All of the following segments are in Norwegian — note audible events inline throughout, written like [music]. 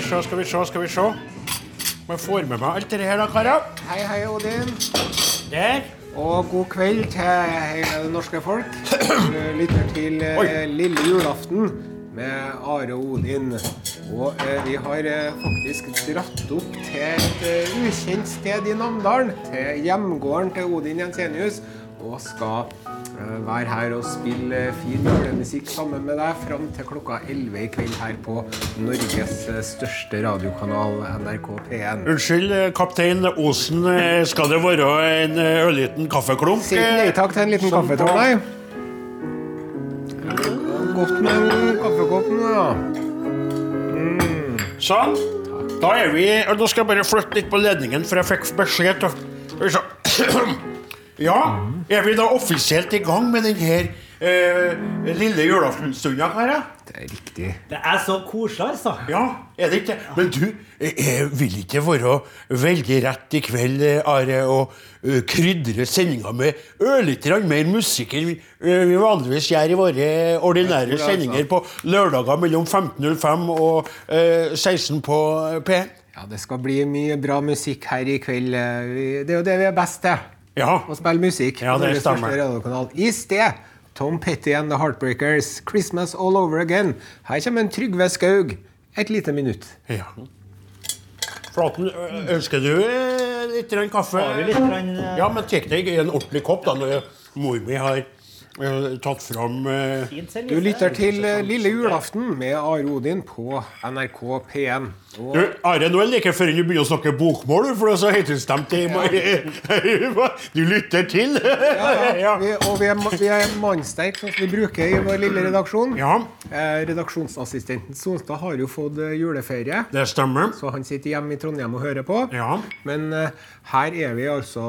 vi se, skal vi se, skal vi se. Må jeg får med meg alt det her, da, karer. Hei, hei, Odin. Der. Og god kveld til hele det norske folk. [clears throat] Du lytter til eh. Lille julaften med Are og Odin. Og eh, vi har eh, faktisk dratt opp til et eh, ukjent sted i Namdalen. Til hjemgården til Odin Jensenius. Og skal eh, være her og spille fin julemusikk sammen med deg fram til klokka 11 i kveld her på Norges eh, største radiokanal, NRK P1. Unnskyld, eh, kaptein Osen. Skal det være en ørliten kaffeklump? Si nei takk til en liten Som kaffe, på- Tornei. Godt med en kaffekopp nå, ja. Sånn. Da er vi Nå skal jeg bare flytte litt på ledningen, for jeg fikk beskjed til. Ja, er vi da offisielt i gang med den her eh, lille julaftenstunda, karer? Det er riktig. Det er så koselig, altså. Ja, er det ikke? Men du, eh, eh, vil ikke være veldig rett i kveld, eh, Are, og eh, krydre sendinga med ørlite grann mer musikk enn vi eh, vanligvis gjør i våre ordinære Jeg altså. sendinger på lørdager mellom 15.05 og eh, 16 på P1? Ja, det skal bli mye bra musikk her i kveld. Eh, Det er jo det vi er best til. Ja. og spille musikk. Ja, det stemmer. I sted Tom Petty and The Heartbreakers. 'Christmas All Over Again'. Her kommer en Trygve Skaug. Et lite minutt. ja. Flaten, ønsker du eh, litt kaffe? Har vi litt eh, Ja, men tek deg en ordentlig kopp, da, når mor mi har tatt fram eh, Du lytter til eh, Lille julaften med Are Odin på NRK P1. Og Du, Are, nå er det like før du begynner å snakke bokmål, for det er så høytidsstemt. i- [laughs] Du lytter til? Ja, vi, og vi er, vi er mannsterke, sånn som vi bruker i vår lille redaksjon. Ja, Eh, redaksjonsassistenten Sonstad har jo fått juleferie, det stemmer. så han sitter hjemme i Trondheim og hører på. Ja. Men her er vi altså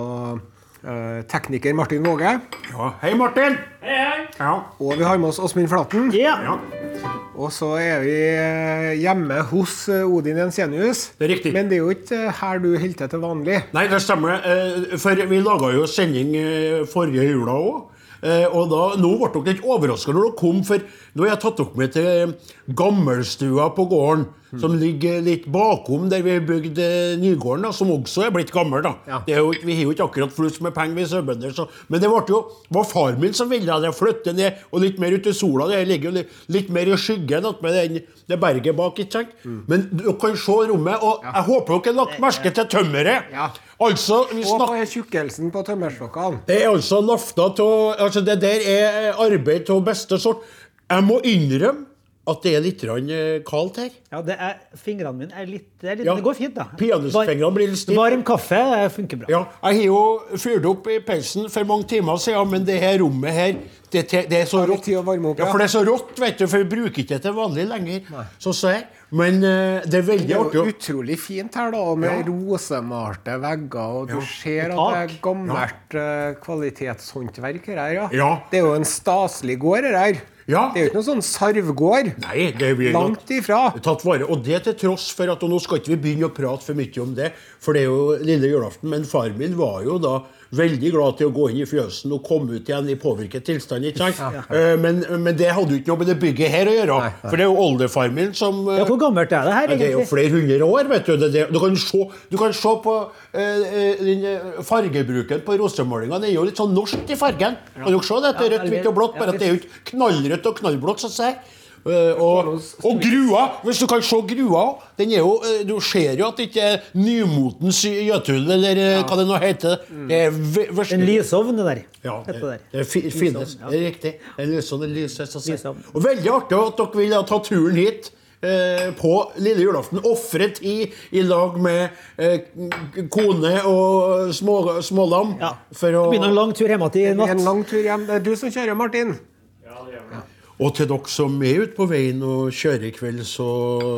tekniker Martin Våge, ja. Hei, Martin. Hei, hei. Ja. og vi har med oss Åsmund Flaten. Ja. ja. Og så er vi eh, hjemme hos eh, Odin Jensenius. Det er riktig. Men det er jo ikke eh, her du holder til til vanlig. Nei, det stemmer. Eh, For vi laga jo sending eh, forrige jula òg. Og da, nå ble dere litt overraska når dere kom, for nå har jeg tatt dere med til gammelstua på gården. Som ligger litt bakom der vi bygde Nygården, da, som også er blitt gammel. da. Ja. Det jo, vi har jo ikke akkurat flust med penger, vi sauebønder. Men det jo, var far min som ville det. Flytte ned og litt mer ut i sola. Det ligger jo litt, litt mer i skyggen attmed den- det berget bak. ikke sant? Mm. Men dere kan se rommet, og jeg håper dere har lagt merke til tømmeret. Ja. Altså, vi Og snakker på tjukkelsen på tømmerstokkene. det er altså lafta til Altså, det der er arbeid av beste sort. Jeg må innrømme at det er litt eh, kaldt her. ja, det er Fingrene mine er litt Det, er litt, Ja. det går fint, da. Pianistfingrene blir litt stive. Varm kaffe eh, funker bra. Ja, jeg har jo fyrt opp i peisen for mange timer siden, men det her rommet her det, det er så rått. ja, for det er så rått, vet du, for vi bruker ikke det til vanlig lenger. Så ser. Men uh, det er veldig Det er jo utrolig fint her, da, med Ja. rosemalte vegger. Og du Ja. ser at det er gammelt eh, kvalitetshåndverk her. Ja. Ja. Det er jo en staselig gård her. Ja. Det er jo ikke noen sånn sarvgård. Nei, det blir Langt ifra. tatt vare. Og det til tross for at og Nå skal ikke vi begynne å prate for mye om det, for det er jo lille julaften. Men far min var jo da veldig glad til å gå inn i fjøsen og komme ut igjen i påvirket tilstand. ikke sant? Ja. Men, men det hadde jo ikke noe med det bygget her å gjøre. Nei, nei. For det er jo oldefar min som eh, Ja, Hvor gammelt er det her, egentlig? det er jo flere hundre år, vet du. Det, det, du, kan se, du kan se på eh, eh, den eh, fargebruken på rosemålingene. Det er jo litt sånn norsk i fargen. Kan dere se det? Det er rødt, hvitt og blått, bare at det er jo ikke knallrødt og knallblått. Eh, og, og grua, hvis du kan se grua den jo, eh, Du ser jo at det ikke er nymotens Jøtul, eller ja. hva det nå heter. Det er En lysovn, det der. ja, det, det er finnes. ja. Det er riktig. En lysovn, en. Lysovn. Og veldig artig at dere vil ta turen hit. Eh, på lille julaften. Ofre tid i lag med eh, kone og små, smålam. Ja. For å, Det blir en lang tur hjem igjen i en natt. lang tur hjem. Det er du som kjører, Martin. Og til dere som er ute på veien og kjører i kveld, så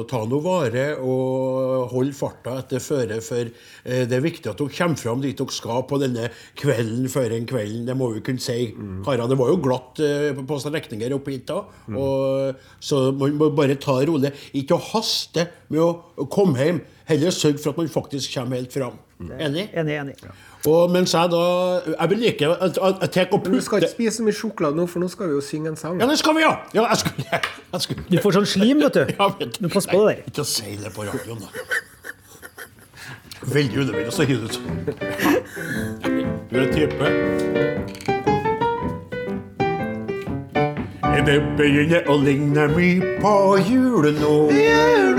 ta nå vare og hold farta etter føre. For eh, det er viktig at dere kommer fram dit dere skal på denne kvelden før en kvelden. Det må vi kunne si. Karer, det var jo glatt eh, på strekninger opp hit da. Og, så man må bare ta det rolig. Ikke å haste med å komme hjem. Heller sørg for at man faktisk kommer helt fram. Enig? Enig, enig. Og mens jeg da Jeg vil ikke jeg, Jeg tar Du skal ikke spise så mye sjokolade nå, for nå skal vi jo synge en sang. Ja, det skal vi, ja! ja jeg skulle, [laughs] jeg skulle, Du får sånn slim, vet du. [laughs] Ja, men, Du pass på deg. Ikke å si det på radioen, da. Veldig unødvendig å si det ut. Du er en type. Det begynner å ligne mye på jul nå. Overalt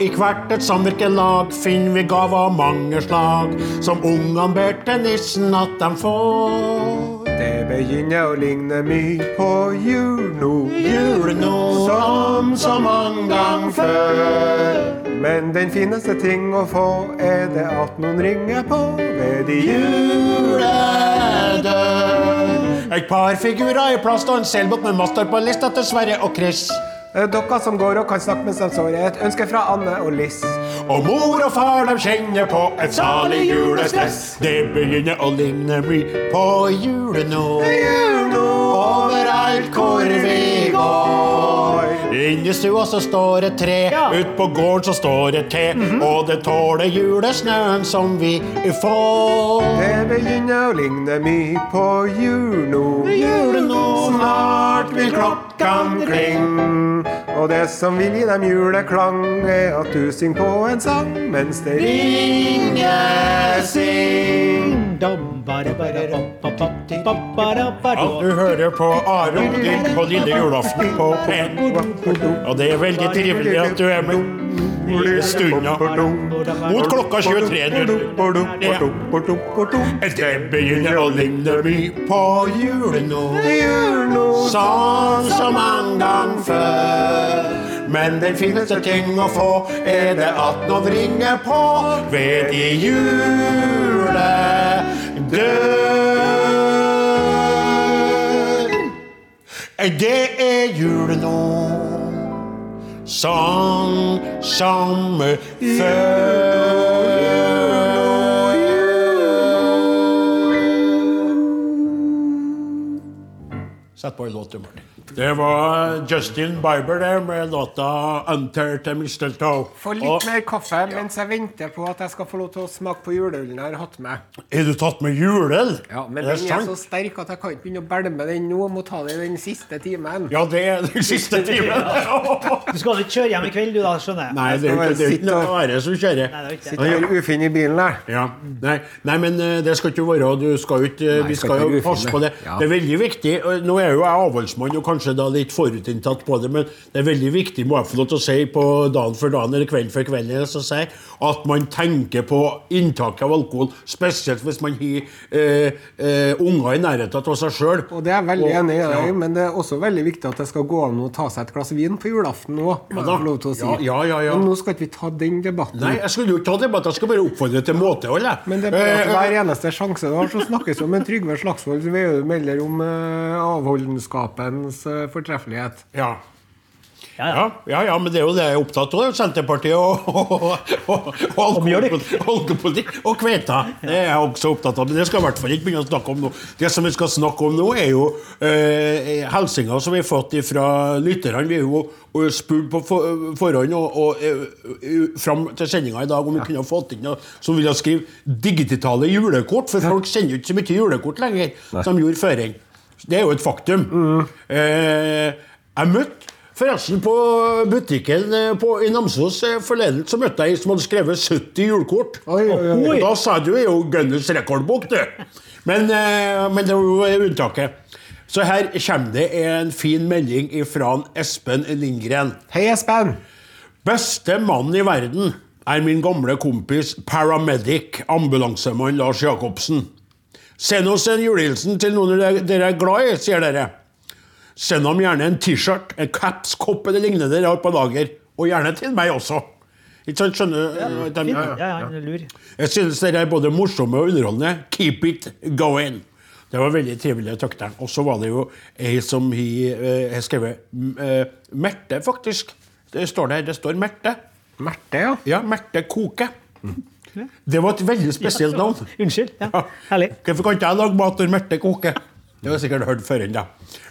I hvert et samvirkelag finner vi gaver av mange slag, som ungene ber til nissen at de får. Det begynner å ligne mye på jul nå. Jul nå som så mange ganger før. Men den fineste ting å få er det at noen ringer på ved de juledør. Et par figurer i plast og en selbåt med master på lista til Sverre og Chris. Eh, Dere som går og kan snakke sover, er et ønske fra Anne og Liss. Og mor og far de kjenner på et salig julestress. Det begynner å ligne mye på jule nå. Overalt hvor vi går. Inni stua så står et tre, Ja. ut på gården så står et te. Og det tåler julesnøen som vi får. Det begynner å ligne mye på jul nå. Snart vil klokkene kling. Og det som vil gi dem juleklang, er at du synger på en sang mens det ringer inn. Du hører på Aron din på lille julaften på P1. Og det er veldig trivelig at du er med i stunda. Mot klokka 23.00. Ja. Det begynner å ligne mye på jul nå. Sånn som mange gang før. Men den fineste ting å få er det at noen ringer på ved de juledør. Det er jul nå, sånn som før. Sett på en låt, Martin. Det var Justin Bieber der med låta 'Unter til Mistletoe'. Få litt Og mer kaffe mens jeg venter på at jeg skal få lov til å smake på juleølen jeg har hatt med. er du tatt med juleøl? Ja, Men er den det er så sterk at jeg kan ikke begynne å bælme den nå. Må ta det den siste timen. Ja, det er den siste [laughs] timen. Du skal ikke kjøre hjem i kveld, du da, skjønner jeg. Nei, det er jo ikke, det noe være som kjører. Nei, det er ikke det. Sitter her ufin i bilen der. Ja, nei, nei, men eh, det skal ikke være Du skal ikke, Nei, Vi skal skal jo passe på det. Ja. Det er veldig viktig. Nå er jo jeg avholdsmann og kanskje da litt forutinntatt på det, men det er veldig viktig må jeg få lov til å si på dagen for dagen eller kveld for kveld si, at man tenker på inntaket av alkohol, spesielt hvis man har eh, eh, unger i nærheten av seg sjøl. Det er jeg veldig enig i, Ja. men det er også veldig viktig at det skal gå an å ta seg et glass vin på julaften til å si. Ja, ja, ja, ja. Men nå skal ikke vi ta den debatten. Nei, jeg skulle jo ta debatten, jeg skal bare oppfordre til måtehold. Men det er bare at Eh, hver eneste sjanse du har, så snakkes det om en Trygve Slagsvold Veum melder om uh, avholdenskapens eh, fortreffelighet. ja. Ja, ja. Ja, ja, ja, men det er jo det jeg er opptatt av. Senterpartiet og, og, og, og alkoholpolitikk og kveita. Det er jeg også opptatt av, men det skal jeg i hvert fall ikke begynne å snakke om nå. Det som vi skal snakke om nå, er jo eh, hilsener som vi har fått fra lytterne. Vi er jo og spurt på for- forhånd og, og eh, fram til sendinga i dag om vi kunne ha fått inn noe som ville skrive digitale julekort, for folk sender jo ikke så mye julekort lenger som de gjorde før. Det er jo et faktum. Eh, jeg møtte Forresten, på butikken eh, på, i Namsos eh, forleden så møtte jeg en som hadde skrevet 70 julekort. Oi, oi, oi. Og Da sa du jo Gunners rekordbok, du. Men, eh, men det var jo unntaket. Så her kommer det en fin melding fra Espen Lindgren. Hei, Espen! Beste mann i verden er min gamle kompis paramedic, ambulansemann Lars Jacobsen. Send oss en julehilsen til noen dere dere er glad i, sier dere. Send ham gjerne en T-skjort, en caps, kopp eller lignende dere har på lager. Og gjerne til meg også. Ikke sant? Skjønner du? Fint. Ja, ja, ja. er lur. Jeg synes dere er både morsomme og underholdende. Keep it going. Det var veldig trivelig. Takk der. Og så var det jo ei som har eh, skrevet mm, eh, Merte, faktisk. Det står der. Det står Merte. Merte, ja. Ja, Merte Koke. Det var et veldig spesielt navn. Unnskyld. Ja, herlig. Hvorfor kan ikke jeg lage mat når Merte koker? Det har jeg sikkert hørt før. da.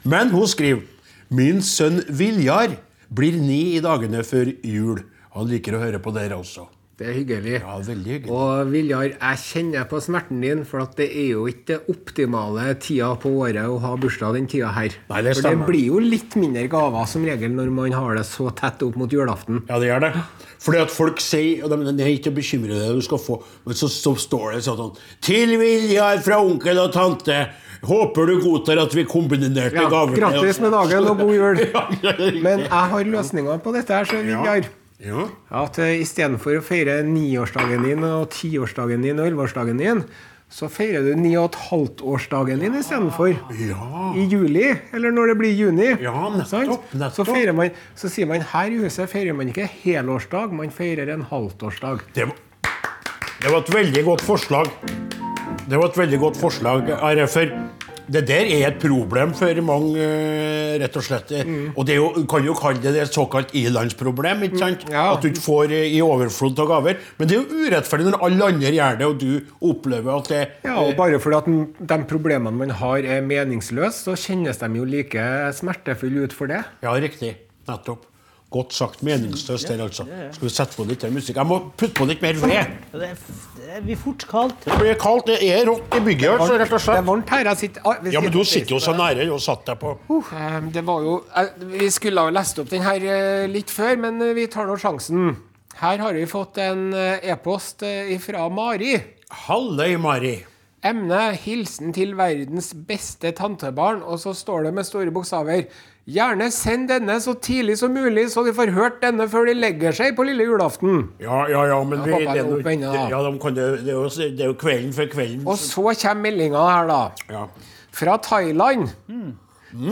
Men hun skriver Min sønn Viljar blir ni i dagene før jul. Han liker å høre på dere også. Det er hyggelig. Ja, veldig hyggelig. Og Viljar, jeg kjenner på smerten din, for at det er jo ikke det optimale tida på året å ha bursdag den tida her. Nei, det for det blir jo litt mindre gaver som regel når man har det så tett opp mot julaften. Ja, det gjør det. Fordi at folk sier og de, er ikke bekymret deg, du skal få Men så, så står det sånn Til Viljar fra onkel og tante. Håper du godtar at vi kombinerte Ja, gaver. grattis med dagen og god jul. [laughs] Men jeg har løsninger på dette her, så Viljar. Ja. At uh, istedenfor å feire niårsdagen din og tiårsdagen din og elleveårsdagen din, så feirer du ni og et halvt-årsdagen din istedenfor. Ja. I juli, eller når det blir juni. Ja, nettopp, nettopp. Så, feirer man, så sier man her i huset feirer man ikke helårsdag, man feirer en halvtårsdag. Det, var, det var et veldig godt forslag. Det var et veldig godt forslag, Are. Det der er et problem for mange, eh, rett og slett. Og det er jo, kan jo kalle det et såkalt ilandsproblem. ikke sant? ja. At du ikke får eh, i overflod av gaver. Men det er jo urettferdig når alle andre gjør det, og du opplever at det Ja, og bare fordi at de problemene man har er meningsløse, så kjennes de jo like smertefulle ut for det. Ja, riktig. Nettopp. Godt sagt. Meningsløst der, altså. Skal vi sette på litt musikk? Jeg må putte på litt mer ved. Det, det blir fort kaldt. Det blir kaldt. Det er rått i bygget, altså, rett og Det er slett. varmt her. Jeg sitter, Ja, men du sitter jo så nære og satt deg på Uh, Det var jo Vi skulle ha lest opp den her eh, litt før, men eh, vi tar nå sjansen. Her har vi fått en eh, e-post fra Mari. Halløy, Mari. Emne 'Hilsen til verdens beste tantebarn', og så står det med store bokstaver Gjerne send denne så tidlig som mulig, så de får hørt denne før de legger seg på lille julaften. Ja, ja, ja, men vi, det, er da. det, ja, de kan, det, er jo, det er jo kvelden for kvelden. Og så kommer meldinga her, da. Ja. Fra Thailand.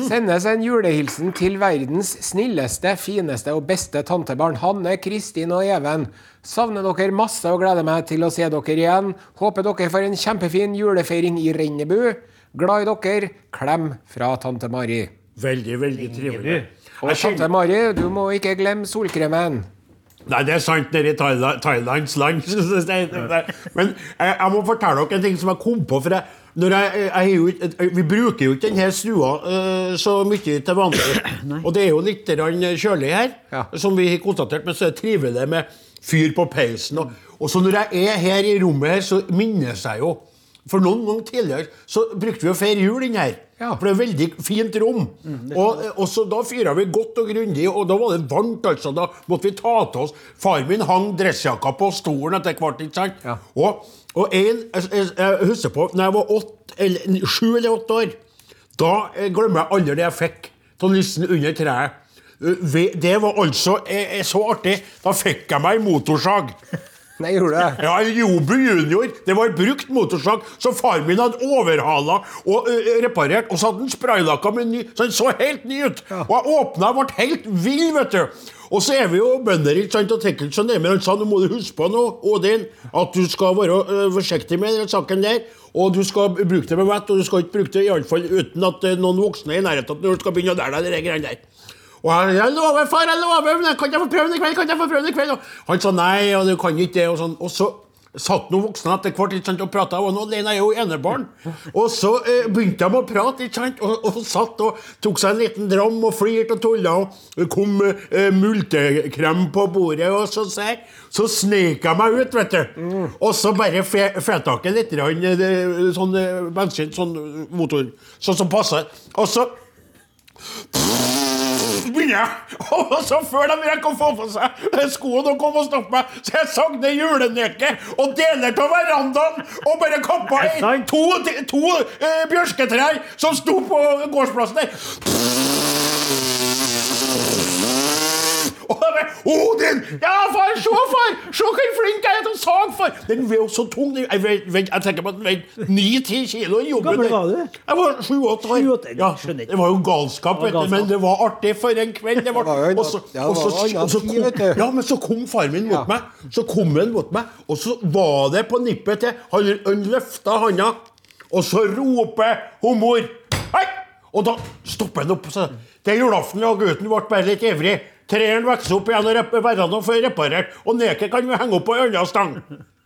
Sendes en julehilsen til verdens snilleste, fineste og beste tantebarn. Hanne, Kristin og Even. Savner dere masse og gleder meg til å se dere igjen. Håper dere får en kjempefin julefeiring i Rennebu. Glad i dere. Klem fra tante Mari. Veldig, veldig trivelig. Og Jeg tante Mari, du må ikke glemme solkremen. Nei, det er sant nede i Thaila- Thailands land. [laughs] Men jeg, jeg må fortelle dere en ting som jeg kom på. For jeg, når jeg, jeg, vi bruker jo ikke denne stua uh, så mye til vanlig. Og det er jo litt kjølig her, Ja. som vi har konstatert. Men så er det trivelig med fyr på peisen. Og, og så når jeg er her i rommet her, så minnes jeg jo For noen ganger tidligere så brukte vi å feire jul inn her. Ja. For det er veldig fint rom. og, og så Da fyra vi godt og grundig, og da var det varmt. altså, Da måtte vi ta til oss Far min hang dressjakka på stolen etter hvert. ikke sant? Ja. Og, og en, jeg, jeg, jeg husker på når jeg var åtte, eller, sju eller åtte år, da jeg glemmer jeg aldri det jeg fikk av nissen under treet. Eh, Det var altså eh, eh, så artig. Da fikk jeg meg motorsag. Nei, gjorde det? Ja, Jobu junior. Det var brukt motorsag som far min hadde overhala og uh, reparert. Og så hadde han spraylakka med ny, så den så helt ny ut. Og jeg åpna og ble helt vill, vet du. Og så er vi jo bønder, ikke sant, og ikke så nærme. Han sa nå må du huske på noe, Odin, at du skal være uh, forsiktig med den saken der. Og du skal bruke det med vett, og du skal ikke bruke det i alle fall uten at uh, noen voksne er i nærheten når du skal begynne å lære deg de greiene der. Og jeg, jeg lover, far, jeg lover, men kan jeg få prøve den i kveld? Kan jeg få prøve den i kveld? Og han sa nei, og du kan ikke det. Og, sånn. og så satt noen voksne etter hvert ikke sant, og prata, og nå alene er jo enebarn. Og så eh, begynte de å prate, ikke sant, og, og satt og tok seg en liten dram og flirte og tulla. Og det kom eh, multekrem på bordet, og så, ser, så snek jeg meg ut, vet du. Og så bare fe- fetak jeg litt grann, eh, det- sånn eh, bensin, sånn motor, sånn som passer. Og så begynner [laughs] jeg. Og så før de rekker å få på seg skoene og komme og stoppe meg, så jeg sagde ned juleneket og deler av verandaen og bare kappa i to, to eh, bjørketrær som sto på gårdsplassen der. Bare, Odin! Ja, far! Se, far! Se hvor flink jeg er til å sage, far! Den var jo så tung. Jeg, vet, vet, jeg tenker på at den veide ni-ti kilo Hvor gammel var du? Jeg var sju-åtte år. Ja, det var jo galskap, vet du, men det var artig for en kveld. Det var, og så, ja, og så, så ja, men så kom far min mot meg, så kom han mot meg, og så var det på nippet til Han, han løfta handa, og så roper hun mor Hei! Og da stopper han opp og Det julaften, og gutten ble bare litt ivrig. Treeren vokser opp igjen og verandaen får reparert, og neket kan vi henge opp på en annen stang. [laughs]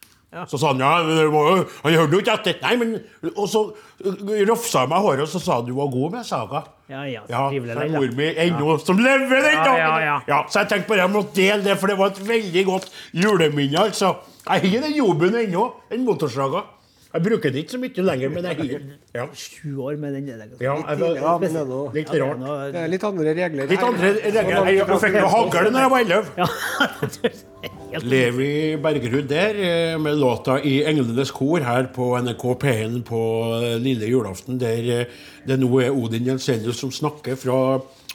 Så sa han ja, han hørte jo ikke etter. Nei, men Og så uh, rofsa jeg meg håret, og så sa han du var god med saga. Ja, ja, så Ja, trivelig vel, mor mi ennå som lever den Ja, ja, ja, ja. Så jeg tenkte bare jeg måtte dele det, for det var et veldig godt juleminne. altså. Jeg har den jobben ennå, den motorsaga. Jeg bruker det ikke så mye lenger, men jeg har. [laughs] Ja. Sju år med den. der. Ja, jeg, Ja, litt Ja, det er rart. noe- Det er litt andre regler Litt andre regler. Jeg, jeg fikk jo hagl da jeg var elleve. [laughs] Ja. Levi Bergerud der eh, med låta i Englenes kor her på NRK P1 på eh, lille julaften, der eh, det nå er Odin Jensenius som snakker fra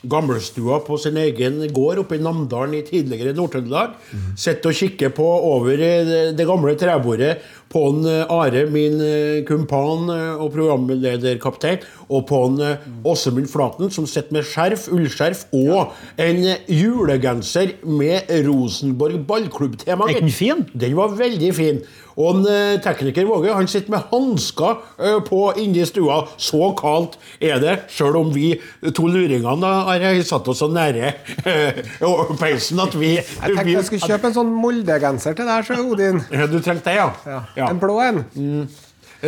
gamlestua på sin egen gård oppe i Namdalen i tidligere Nord-Trøndelag. Sitter og kikker på over eh, det- gamle trebordet på en eh, Are, min eh, kumpan og programlederkaptein, og på en Åsemund Flaten, som sitter med skjerf, ullskjerf og en julegenser med Rosenborg ballklubbtema. Er den fin? Den var veldig fin. Og en tekniker Våge han sitter med hansker på inni stua. Så kaldt er det, sjøl om vi to luringene har satt oss så nære eh, peisen at vi, Jeg tenkte jeg skulle kjøpe en sånn Molde-genser til deg, så Odin. Ja, Du trengte det, ja? Ja. En blå en. Mm.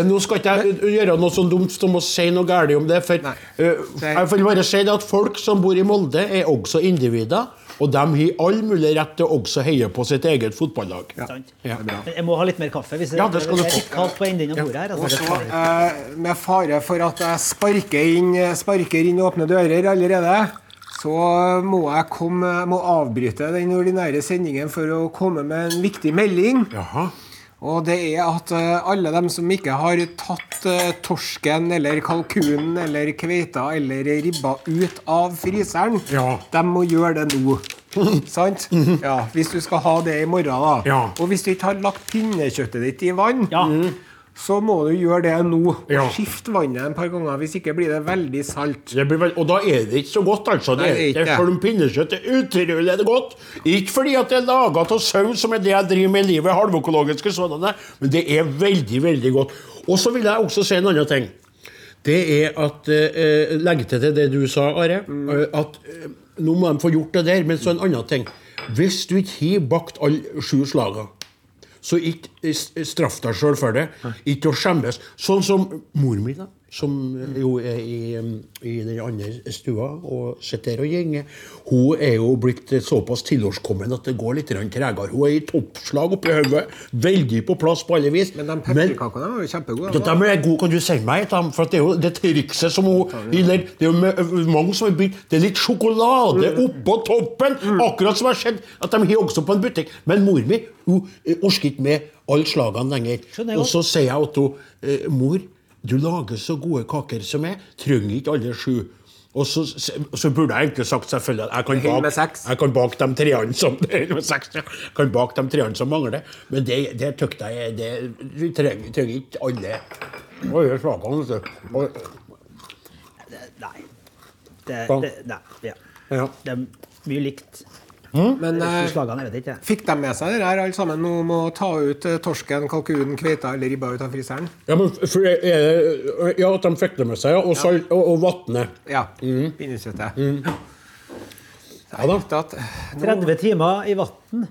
Nå skal ikke jeg eh, gjøre noe så dumt som å si noe galt om det. For Nei. eh, jeg vil bare si det at folk som bor i Molde, er også individer. Og de har all mulig rett til å også heie på sitt eget fotballag. Ja. Ja. Jeg må ha litt mer kaffe. Hvis Ja, det skal du er litt kaldt på enden av bordet her. Og Altså, så, eh, med fare for at jeg sparker inn, sparker inn åpne dører allerede, så må jeg komme, må avbryte den ordinære sendingen for å komme med en viktig melding. Jaha. Og det er at eh, alle dem som ikke har tatt eh, torsken eller kalkunen eller kveita eller ribba ut av fryseren, Ja. de må gjøre det nå. [laughs] Sant? Ja, Hvis du skal ha det i morgen, da. Ja. Og hvis du ikke har lagt pinnekjøttet ditt i vann, Ja. Så må du gjøre det nå. Ja. Skift vannet en par ganger, hvis ikke blir det veldig salt. Det blir vel, og da er det ikke så godt, altså. Det Nei, er det. Selv om pinnekjøtt er utrolig godt. Ikke fordi at det er laga av sau, som er det jeg driver med i livet, halvøkologiske sådanne, men det er veldig, veldig godt. Og så vil jeg også si en annen ting. Det er at eh, Legg til det du sa, Are. eh, At eh, nå må de få gjort det der. Men så en annen ting. Hvis du ikke har bakt alle sju slagene så ikke s- straff deg sjøl for det. Ikke å skjemmes. Sånn som mor mi, da, som jo er i, i den andre stua og sitter der og gjenger. Hun er jo blitt såpass tilårskommen at det går litt grann tregere. Hun er i toppslag oppi hodet. Veldig på plass på alle vis. Men de pepperkakene var jo kjempegode. Ja, De er gode, kan du sende meg et av dem? For at det er jo det trikset som hun det, Det er jo mange som har begynt Det er litt sjokolade oppå toppen! Akkurat som har skjedd at de har også på en butikk. Men mor mi hun orker ikke med alle slagene lenger. Og så sier jeg til henne Mor, du lager så gode kaker som jeg. Trenger ikke alle sju. Og så, så burde jeg egentlig sagt selvfølgelig at jeg kan bake, jeg kan bake de treene som med seks. Jeg kan bake de [laughs] treene som mangler. Men det, det tykte jeg det, Du trenger, trenger ikke alle. Oi, det er slagene, vet du. Nei. Det, det, nei. Ja. Ja. Det er mye likt. Men eh, fikk de med seg det her alle sammen nå om å ta ut eh, torsken, kalkunen, kveita eller ribba ut av fryseren? Ja, men for, er det- ja, at de fikk det med seg, ja. Og, salt, og, og vannet. Ja. Pinnekjøttet. Ja da. At, 30 timer i vann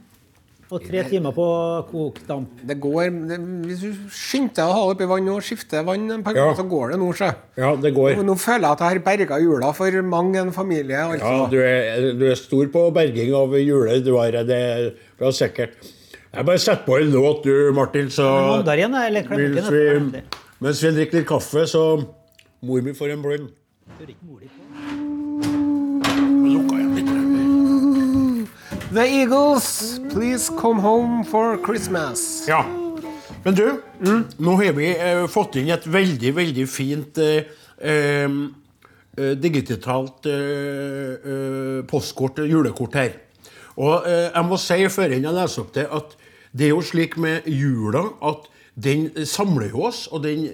og tre timer på kokdamp. det går det, Hvis du skynder deg å ha oppi vann og skifter vann en par Ja. så går det nå, sjø. Ja, det går. Nå, nå føler jeg at jeg har berga jula for mang en familie. Ja, Altså. du er, du er stor på berging av juler, du har det fra sikkert. Jeg bare setter på en låt, du, Martin, så igjen, eller mens vi, mens vi drikker litt kaffe, så Mor mi får en blund. Lukka igjen litt. The Eagles, please come home for Christmas. Ja. Men du, nå har vi eh, fått inn et veldig, veldig fint eh, eh, eh, digitalt eh, eh, postkort, julekort her. Og jeg må si før jeg leser opp det, at det er jo slik med jula at den samler jo oss, og den,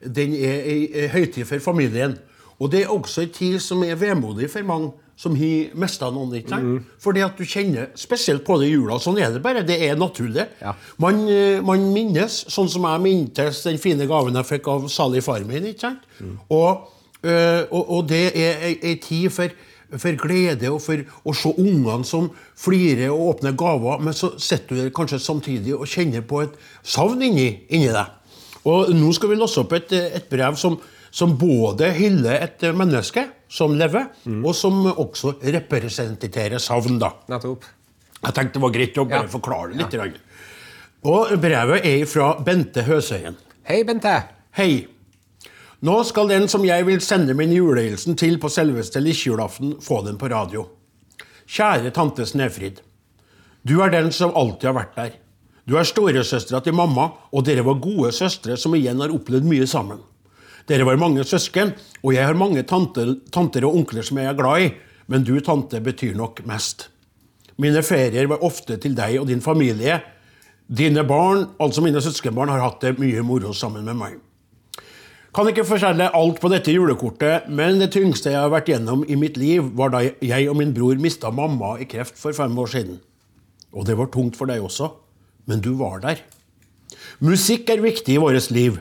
den er ei høytid for familien. Og det er også en tid som er vemodig for mange som har mista noen. ikke sant? Fordi at du kjenner spesielt på det i jula. Sånn er det bare. Det er naturlig. Ja. Man, eh, man minnes, sånn som jeg mintes den fine gaven jeg fikk av Sally Farmin. ikke sant? Og, eh, og, og det er ei tid for for glede og for å se ungene som flirer og åpner gaver, men så sitter du der kanskje samtidig og kjenner på et savn inni, inni deg. Og nå skal vi låse opp et, et brev som, som både hyller et menneske som lever, og som også representerer savn. da. Nettopp. Jeg tenkte det var greit å bare Ja. forklare det litt. Ja. Og brevet er fra Bente Høsøyen. Hei, Bente. Hei. Nå skal den som jeg vil sende min julehilsen til på selveste lillejulaften, få den på radio. Kjære tante Snefrid. Du er den som alltid har vært der. Du er storesøstera til mamma, og dere var gode søstre som igjen har opplevd mye sammen. Dere var mange søsken, og jeg har mange tanter, tanter og onkler som jeg er glad i, men du, tante, betyr nok mest. Mine ferier var ofte til deg og din familie. Dine barn, altså mine søskenbarn, har hatt det mye moro sammen med meg. Kan ikke forskjelle alt på dette julekortet, men det tyngste jeg har vært gjennom i mitt liv, var da jeg og min bror mista mamma i kreft for fem år siden. Og det var tungt for deg også, men du var der. Musikk er viktig i vårt liv.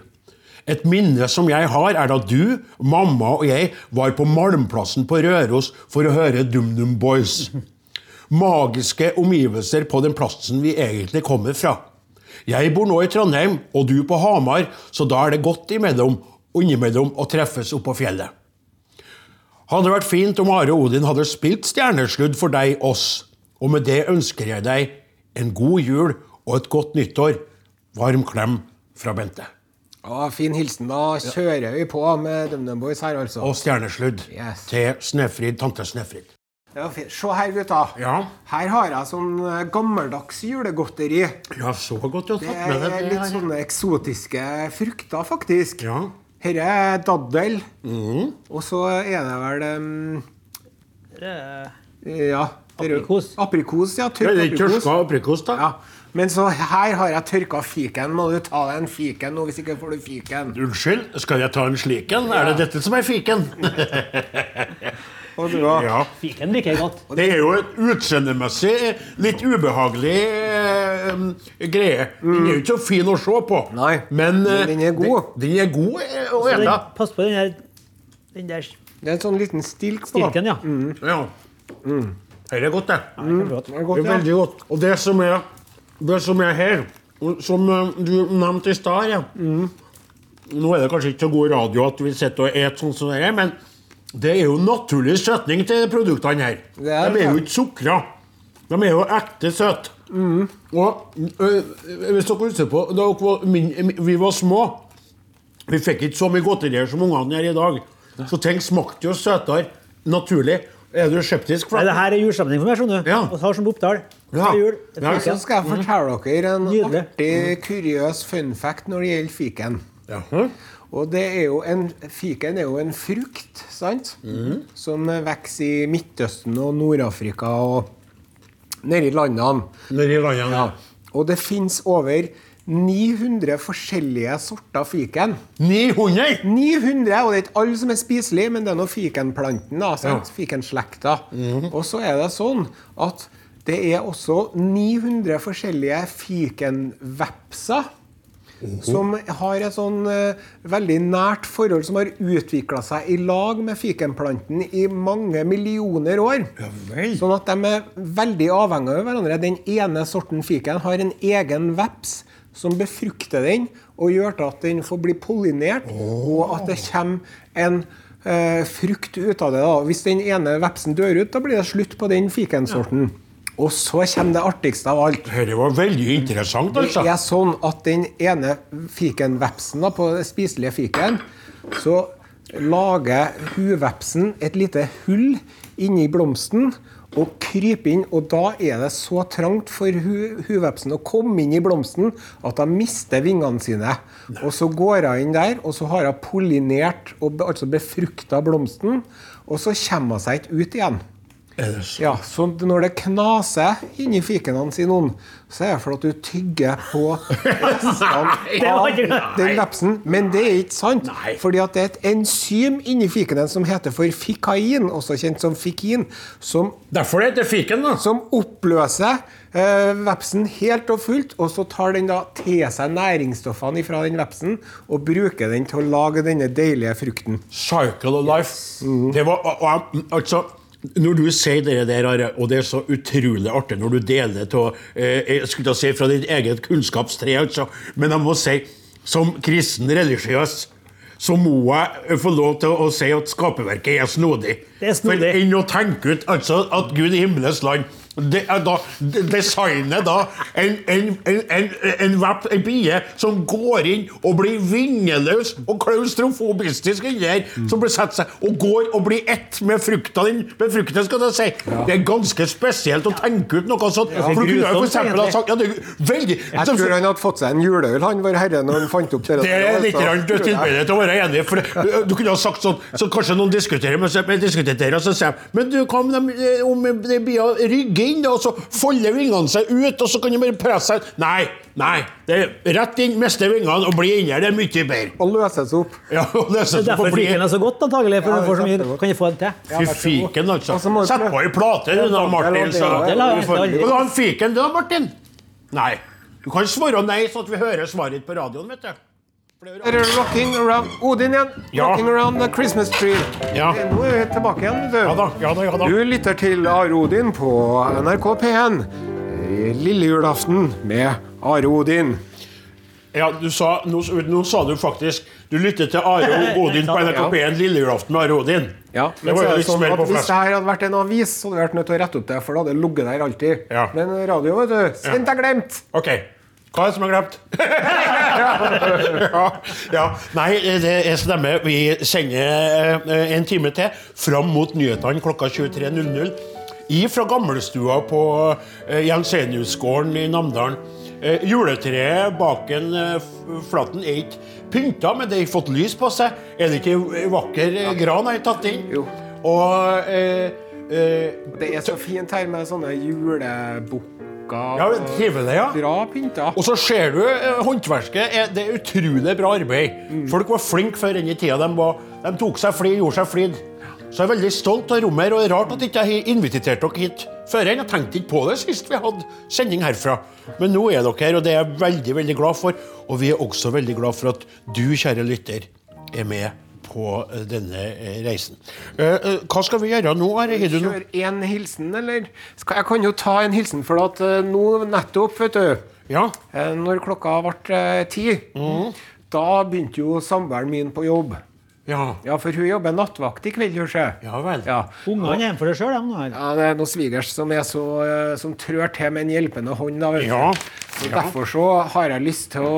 Et minne som jeg har, er da du, mamma og jeg var på Malmplassen på Røros for å høre DumDum Boys. Magiske omgivelser på den plassen vi egentlig kommer fra. Jeg bor nå i Trondheim, og du på Hamar, så da er det godt imellom innimellom å treffes oppå fjellet. Hadde vært fint om Are Odin hadde spilt stjernesludd for deg, oss. Og med det ønsker jeg deg en god jul og et godt nyttår. Varm klem fra Bente. Ja, fin hilsen. Da kjører vi på med DumDum Boys her, altså. Og stjernesludd Yes. til Snefrid, tante Snefrid. Ja. Se her, gutta. Ja. Her har jeg sånn eh, gammeldags julegodteri. Ja, så godt du har Det tatt med er deg litt her. sånne eksotiske frukter, faktisk. Ja. Her er daddel. Mm. Og så er det vel um, Eh, Ja. det er Ja. Aprikos. Aprikos, ja. Det Tørk er litt aprikos. tørska aprikos, da. Ja. Men så her har jeg tørka fiken. Må du ta deg en fiken nå, hvis ikke får du fiken. Unnskyld, skal jeg ta en slik en? Er det dette som er fiken? Og du da? Ja. Fiken liker jeg godt. Det er jo et utseendemessig litt ubehagelig eh, greie. Den er jo ikke så fin å se på. Nei, men, eh, men den er god. Den, den er god eh, å ete. pass på den der, den der Det er en sånn liten stilk på. stilken, ja. Ja. Dette er godt, det. Ja. Det er Det er veldig godt. Og det som er, det som er her, som eh, du nevnte i stad ja. Nå er det kanskje ikke så god radio at vi sitter og spiser sånn som det er, men det er jo naturlig søtning til produktene her. Det er De er jo ikke sukra. De er jo ekte søte. Og øh, hvis dere husker på da vi var små Vi fikk ikke så mye godterier som ungene gjør i dag. Så ting smakte jo søtere. Naturlig. Er du skeptisk? Nei, det her er julestemning for meg, skjønner du. Ja. Og har som Oppdal. Ja. Jul. Ja, Så skal jeg fortelle dere en Nydelig. artig, kuriøs fun fact når det gjelder fiken. Ja. Og det er jo en, Fiken er jo en frukt sant? som vokser i Midtøsten og Nord-Afrika og nedi landene. Nedi landene. Ja. Og det fins over 900 forskjellige sorter fiken. 900! 900, og det er ikke alle som er spiselige, men det er nå fikenplanten, da, sant? fikenslekta. Og så er det sånn at det er også 900 forskjellige fikenvepser. Som har et sånn uh, veldig nært forhold, som har utvikla seg i lag med fikenplanten i mange millioner år. Ja, Sånn at de er veldig avhengige av hverandre. Den ene sorten fiken har en egen veps som befrukter den og gjør til at den får bli pollinert, og at det kommer en eh, frukt ut av det. da. Hvis den ene vepsen dør ut, da blir det slutt på den fikensorten. Og så kommer det artigste av alt. Dette var veldig interessant, altså. Det er sånn at den ene fikenvepsen da, på den spiselige fiken, så lager huvepsen et lite hull inni blomsten og kryper inn. Og da er det så trangt for hu huvepsen å komme inn i blomsten at hun mister vingene sine. Og så går hun inn der, og så har hun pollinert og altså befrukta blomsten, og så kommer hun seg ikke ut igjen. Ja, så når det knaser inni fikenene sine noen, så er det fordi at du tygger på [laughs] restene av den vepsen. Men det er ikke sant. Nei. Fordi at det er et enzym inni fikenen som heter for fikain, også kjent som fikin, som, Derfor heter det fiken, da. som oppløser eh, vepsen helt og fullt, og så tar den da til seg næringsstoffene fra den vepsen og bruker den til å lage denne deilige frukten. Cycle of life. Det var altså Når du sier det der, og det er så utrolig artig når du deler av eh, jeg skulle si fra ditt eget kunnskapstre, altså. men jeg må si, som kristen religiøs så må jeg få lov til å si at skaperverket er snodig. Det er snodig. For enn å tenke ut altså, at Gud i himmelens land det er da, de- designer da en, en, en, en, en, vept- en bie som går inn og blir vingeløs og klaustrofobistisk inni her, som blir satt seg og går og blir ett med frukta den befrukter, skal jeg si. Det er ganske spesielt å tenke ut noe sånt. For du kunne jo for eksempel ha sagt ja, det er veldig Jeg tror han hadde fått seg en juleøl, han var herre, når han fant opp det. det er litt tilbøyelig til å være enig. For du, du kunne ha sagt sånn, så kanskje noen diskuterer, men så, men diskuterer, så sier de Men du, hva om de, om det blir å rygge inn, og så folder vingene seg ut, og så kan de bare presse seg Nei, nei. Det er rett inn, miste vingene og bli inni her. Det er mye bedre. Og løses opp. Ja, [laughs] og løses opp. Det er derfor fiken er så godt, antagelig. For Ja, du får så mye, kan du få den til? Fy fiken, altså. Du Sett på ei plate, du, da, Martin. Så. Vil du ha en fiken, da, Martin? Nei. Du kan svare nei, sånn at vi hører svaret på radioen, vet du. Rocking around Odin igjen. Ja. Rocking around the Christmas tree. Ja. Nå er vi tilbake igjen. du. Ja da, ja da, ja da. Du lytter til Are Odin på NRK P1. i Lille julaften med Are Odin. Ja, du sa, nå, nå sa du faktisk Du lytter til Are [laughs] Odin på NRK P1 lille julaften med Are Odin. Ja, men det så er det sånn at Hvis det her hadde vært en avis, så hadde vi vært nødt til å rette opp det, for det hadde ligget der alltid. Ja. Men radio, vet du, sint er glemt. Ok. Hva er det som er glemt? ja, ja. Nei, det er stemmer. Vi sender eh, en time til fram mot nyhetene klokka 23.00. I fra gammelstua på eh, Jenseniusgården i Namdalen. Eh, juletreet bak en flaten er ikke pynta, men det har fått lys på seg. Er det ikke vakker gran jeg har tatt inn? Jo. Og eh, eh, Det er så fint her med sånne julebukker. Ja, trivelig, ja. Bra pynta. Og så ser du eh, håndverket. er- Det er utrolig bra arbeid. Folk var flinke før den i tida. De, var, de tok seg flid, gjorde seg flid. Så jeg er veldig stolt av rommet her, og det er rart at jeg ikke har invitert dere hit før. Jeg tenkte ikke på det sist vi hadde sending herfra. Men nå er dere her, og det er jeg veldig veldig glad for. Og vi er også veldig glad for at du, kjære lytter, er med på eh, denne eh, reisen. Eh, Hva skal vi gjøre nå? Are? Har du noe? Kjør en hilsen, eller? Jeg kan jo ta en hilsen, for at nå nettopp, vet du Ja? Når klokka ble ti, ti, da begynte jo samboeren min på jobb. Ja. Ja, for hun jobber nattvakt i kveld, gjør. Ja vel. Ja. Ungene er hjemme for det sjøl, de. nå. Ja, det er noen svigers som, er så, som trør til med en hjelpende hånd. Da, vet du. Ja. Så Derfor så har jeg lyst til å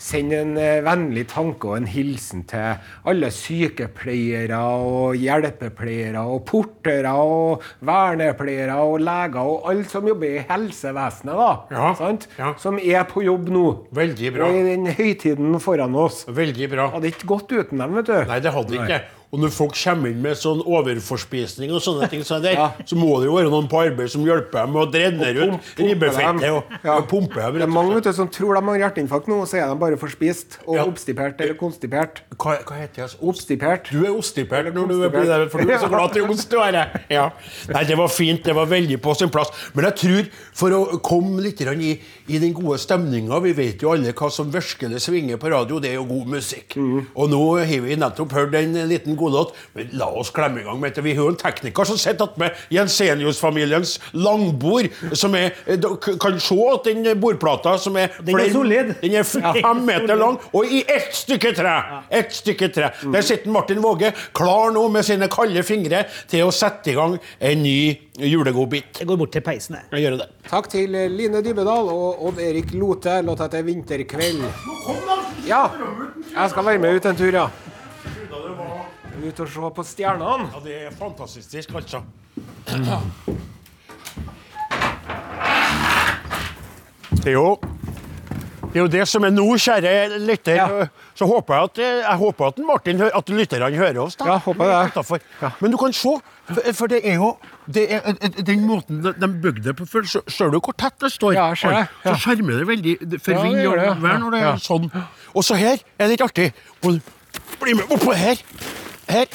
sende en eh, vennlig tanke og en hilsen til alle sykepleiere og hjelpepleiere og portere og vernepleiere og leger og alle som jobber i helsevesenet, da. Ja, Sant? ja. Som er på jobb nå. Veldig bra. Og i den høytiden foran oss. Veldig bra. Hadde ikke gått uten dem, vet du. Nei, det hadde ikke. Og når folk kommer inn med sånn overforspisning og sånne ting, så, der, Ja. så må det jo være noen på arbeid som hjelper dem med å drenere ut ribbefettet og, Ja. og pumpe dem. Det er mange vet som tror de har hjerteinfarkt nå, og så er de bare forspist og Ja. obstipert eller konstipert. Hva, hva heter det? altså? Obstipert. Du er ostipert når du blir der, for du er så [laughs] glad til ost. du er. Ja. Nei, det var fint. Det var veldig på sin plass. Men jeg tror, for å komme litt i, i den gode stemninga Vi vet jo alle hva som virkelig svinger på radio. Det er jo god musikk. Og nå har vi nettopp hørt en liten godlåt. Men la oss klemme i gang med. Vi har jo en tekniker som sitter attmed Jensenius-familiens langbord, som er kan se at den bordplata som er Den er solid. Den er fem meter lang, og i ett stykke tre! Ett stykke tre. Der sitter Martin Våge klar nå med sine kalde fingre til å sette i gang en ny julegodbit. Jeg går bort til peisen. jeg. Jeg gjør det. Takk til eh, Line Dybedal og Odd-Erik Lote. Låta heter 'Vinterkveld'. Ja, jeg skal være med ut en tur, ja. Ut og se på stjernene. Ja, det er fantastisk, altså. Det er jo det er jo det som er nå, kjære lytter. Ja. Så håper jeg at, jeg håper at Martin, at lytterne hører oss. da. Ja, håper det. Ja. Men du kan se, for- det er jo det er, den måten de- de bygde det på før. Ser du hvor tett det står? Ja, jeg ser det. Ja. Så skjermer det veldig for vind og vær når det er sånn. Og så her er det litt artig. Bli med oppå her. Her.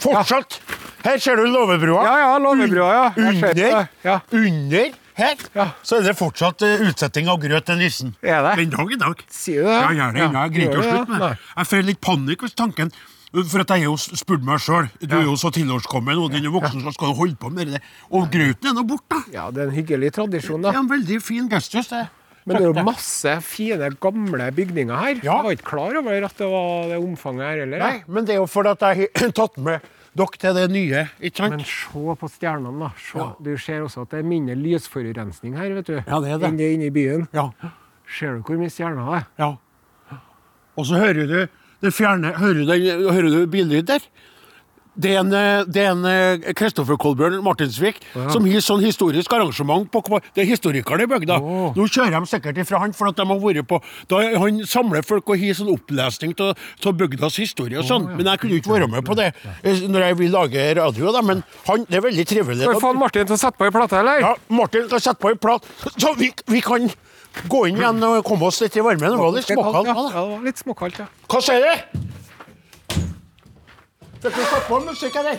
Fortsatt. Her ser du låvebrua. Ja, ja, låvebrua, ja. Under, det, ja. under her Ja. så er det fortsatt eh, utsetting av grøt til nissen. Er det? Den dag i dag. Sier du det? Ja, gjerne. Ja, Ja, jeg greier ikke å slutte med det. Jeg får litt panikk hvis tanken For at jeg har jo spurt meg sjøl. Du er jo så tilårskommen, og den er voksen, så skal du holde på med det. Og grøten er nå borte. Ja, det er en hyggelig tradisjon, Det er en veldig fin gestus, det. Men det er jo masse fine, gamle bygninger her. Ja. Jeg var ikke klar over at det var det omfanget her heller. Nei, men det er jo fordi jeg har [clears throat] tatt med dere til det nye, ikke sant? Men se på stjernene, da. Se. Du ser også at det er mindre lysforurensning her, vet du. Ja, det er det. Enn det inne i byen. Ja. Ser du hvor mye stjerner det er? ja. Og så hører du det fjerne Hører du, hører du billyd der? Det er en, eh, det er en eh, Kristoffer Kolbjørn Martinsvik som har sånn historisk arrangement på Det er historikerne i bygda. Oh. Nå kjører de sikkert ifra han, for at de har vært på da, Han samler folk og har sånn opplesning av bygdas historie og sånn. Men jeg kunne ikke være med på det eh, når jeg vil lage radio, da. Men han, det er veldig trivelig. Skal vi få Martin til å sette på ei plate, eller? Ja, Martin kan sette på en plate. så vi, vi kan gå inn igjen og komme oss litt i varmen. Det var litt småkaldt. Ja, Ja, ja, det var litt småkaldt, ja. Hva sier du? Dere satt på musikk der.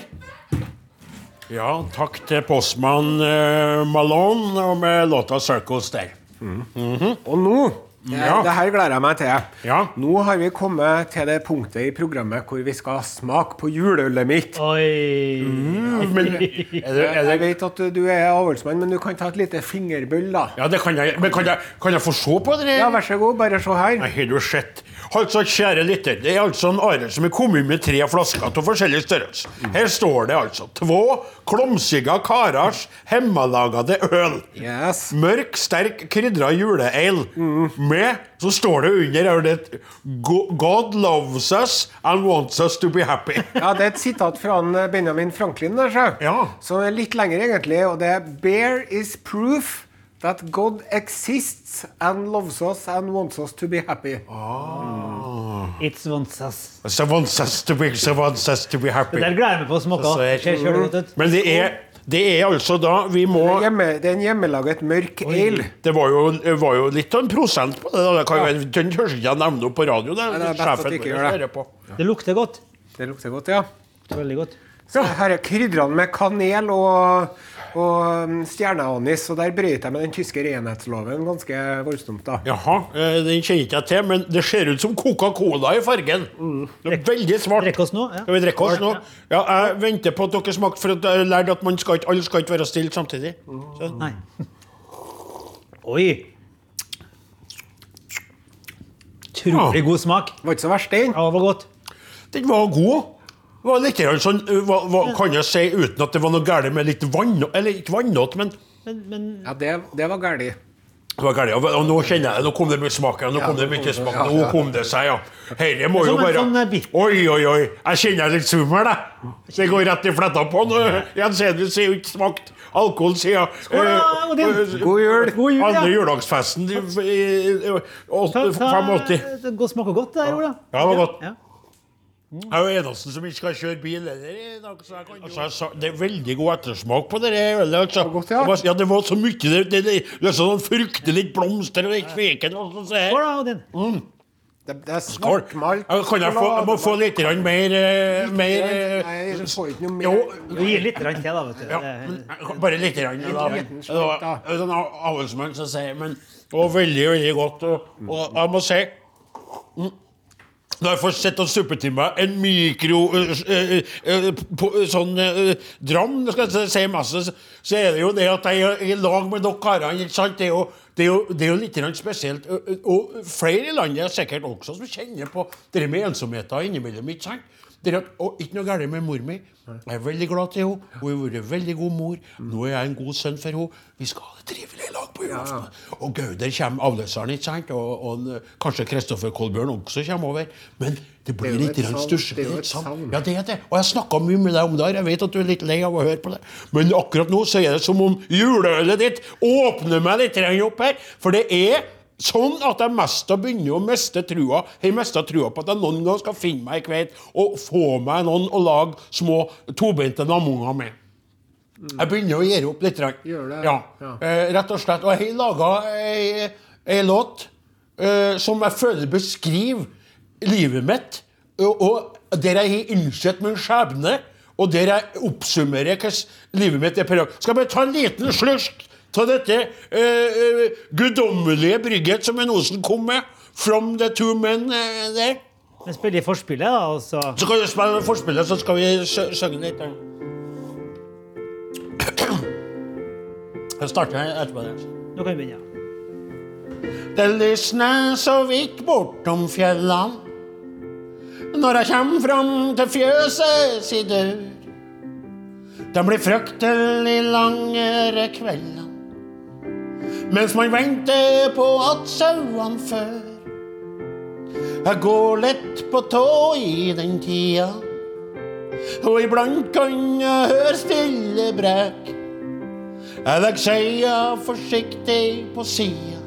Ja, takk til postmann eh, Malone og med låta 'Circles' der. Og nå Ja. Det her gleder jeg meg til. Ja. Nå har vi kommet til det punktet i programmet hvor vi skal smake på juleølet mitt. Oi. [laughs] Men, er det, er Jeg vet at du er avholdsmann, men du kan ta et lite fingerbøll, da. ja, det kan jeg. Men kan jeg, kan jeg få se på det? Ja, vær så god, bare se her. Nei, har du sett? Altså, kjære lytter, det er altså en Arild som er kommet med tre flasker av forskjellig størrelse. Her står det altså to klumsiga karers hjemmelagede øl. Yes. Mørk, sterk, krydra juleale. Med så står det under er det, God loves us and wants us to be happy. [laughs] Ja, Det er et sitat fra eh, Benjamin Franklin der, så. Ja. Som er litt lenger, egentlig. Og det er Bear is proof that God exists and loves us and wants us to be happy. It's wants us. So wants us to be, so wants us to be happy. Det der gleder jeg meg på å er- ut. Men det er, det er altså da Vi må Hjemme, det er en hjemmelaget mørk ale. Det var jo, var jo litt av en prosent på det. Det kan jo, Den tør ikke jeg nevne opp på radio. Det, Nei, det er best at ikke gjør det. Det lukter godt. Det lukter godt, ja. Veldig godt. Så her er krydderne med kanel og, og um, stjerneanis. Og der brøt jeg med den tyske renhetsloven ganske voldsomt, da. Jaha, eh, den kjenner ikke jeg til, men det ser ut som Coca-Cola i fargen. Det er veldig svart. Drikk oss nå. Ja. Skal vi drikke oss nå? Ja, jeg venter på at dere smaker, for jeg lærte at man skal ikke, alle skal ikke være stille samtidig. Så. Nei. Oi. Utrolig god smak. Det var ikke så verst, den. Ja, det var godt. Den var god. Det var litt sånn, eh, hva, hva kan jeg si uten at det var noe galt med litt vann, eller ikke vannått, men Men, men Ja, det, det var galt. det var galt. Og og nå kjenner jeg det, nå kom det mye smak. Ja, nå kom det mye smak. Nå kom det seg, ja. Herre må jo en bare sånn, Oi, oi, oi. Jeg kjenner jeg litt summer, jeg. Det går rett i fletta på den. Jensenius har jo ikke smakt alkohol siden Odin. eh, God jul! God jul, Andre ja. juledagsfesten i i- i- åt- Ta- ta- 85. Det smaker godt, det, Ola. Ja, det var godt. Ja. Jeg er jo eneste som ikke skal kjøre bil heller jeg altså, jeg sa, det er veldig god ettersmak på det ølet. Altså. godt, ja. Det var- ja, det var så mye Det, det, det, det er sånn fryktelig blomster og litt feken. Og sånn. Skål da, Odin. Det, det er svartmalt. Ja, Kan jeg få, jeg må få litt grann mer, litt mer eh, Nei, du får ikke noe Jo, mer. Vi gir litt grann til, da. vet du. ja, men, eh, bare litt. Det var da. det var en avholdsmann som sier Men det var veldig, veldig godt. Og, og jeg må si mm, Når jeg får sett og suppet til meg en mikro øh, øh, på, sånn dram, skal jeg si masse, så- er det jo det at jeg er i lag med dere karene. Det er jo, det det er jo litt spesielt. Og, flere i landet er sikkert også som kjenner på det med ensomheten innimellom. ikke sant? Det er at, og ikke noe galt med mor mi. Jeg er veldig glad til henne. Hun har vært veldig god mor. Nå er jeg en god sønn for henne. Vi skal ha det trivelig på julaften. Og Gauder kommer, avløseren, ikke sant? Og, og kanskje Kristoffer Kolbjørn også kommer over. Men det blir jo litt stusslig. Det. Ja, det er det. Og jeg snakka mye med deg om det. Jeg vet at du er litt lei av å høre på det. Men akkurat nå så er det som om juleølet ditt åpner meg litt opp her. For det er sånn at jeg mest begynner å miste trua. Jeg mista trua på at jeg noen gang skal finne meg ei kveite og få meg noen å lage små tobeinte namunger med. Jeg begynner å gjøre opp litt. Gjør det? Ja. Ja. Eh, rett og slett. Og jeg har laga ei, ei låt eh, som jeg føler beskriver livet mitt, og, og der jeg har innsett min skjebne, og der jeg oppsummerer hvordan livet mitt er. per- Skal jeg bare ta en liten slurk av dette eh, eh, guddommelige brygget som en Osen kom med? From the two men eh, there. Men spiller i forspillet, da, altså. Så kan du spille forspillet, så skal vi synge litt. Jeg starter etterpå. Nå kan vi begynne. Det lysner så vidt bortom fjellene når jeg kommer fram til fjøset si dør. Det blir fryktelig langere kvelder mens man venter på at sauene før. Jeg går lett på tå i den tida, og iblant kan jeg høre stille brekk. Jeg legger skeia forsiktig på sida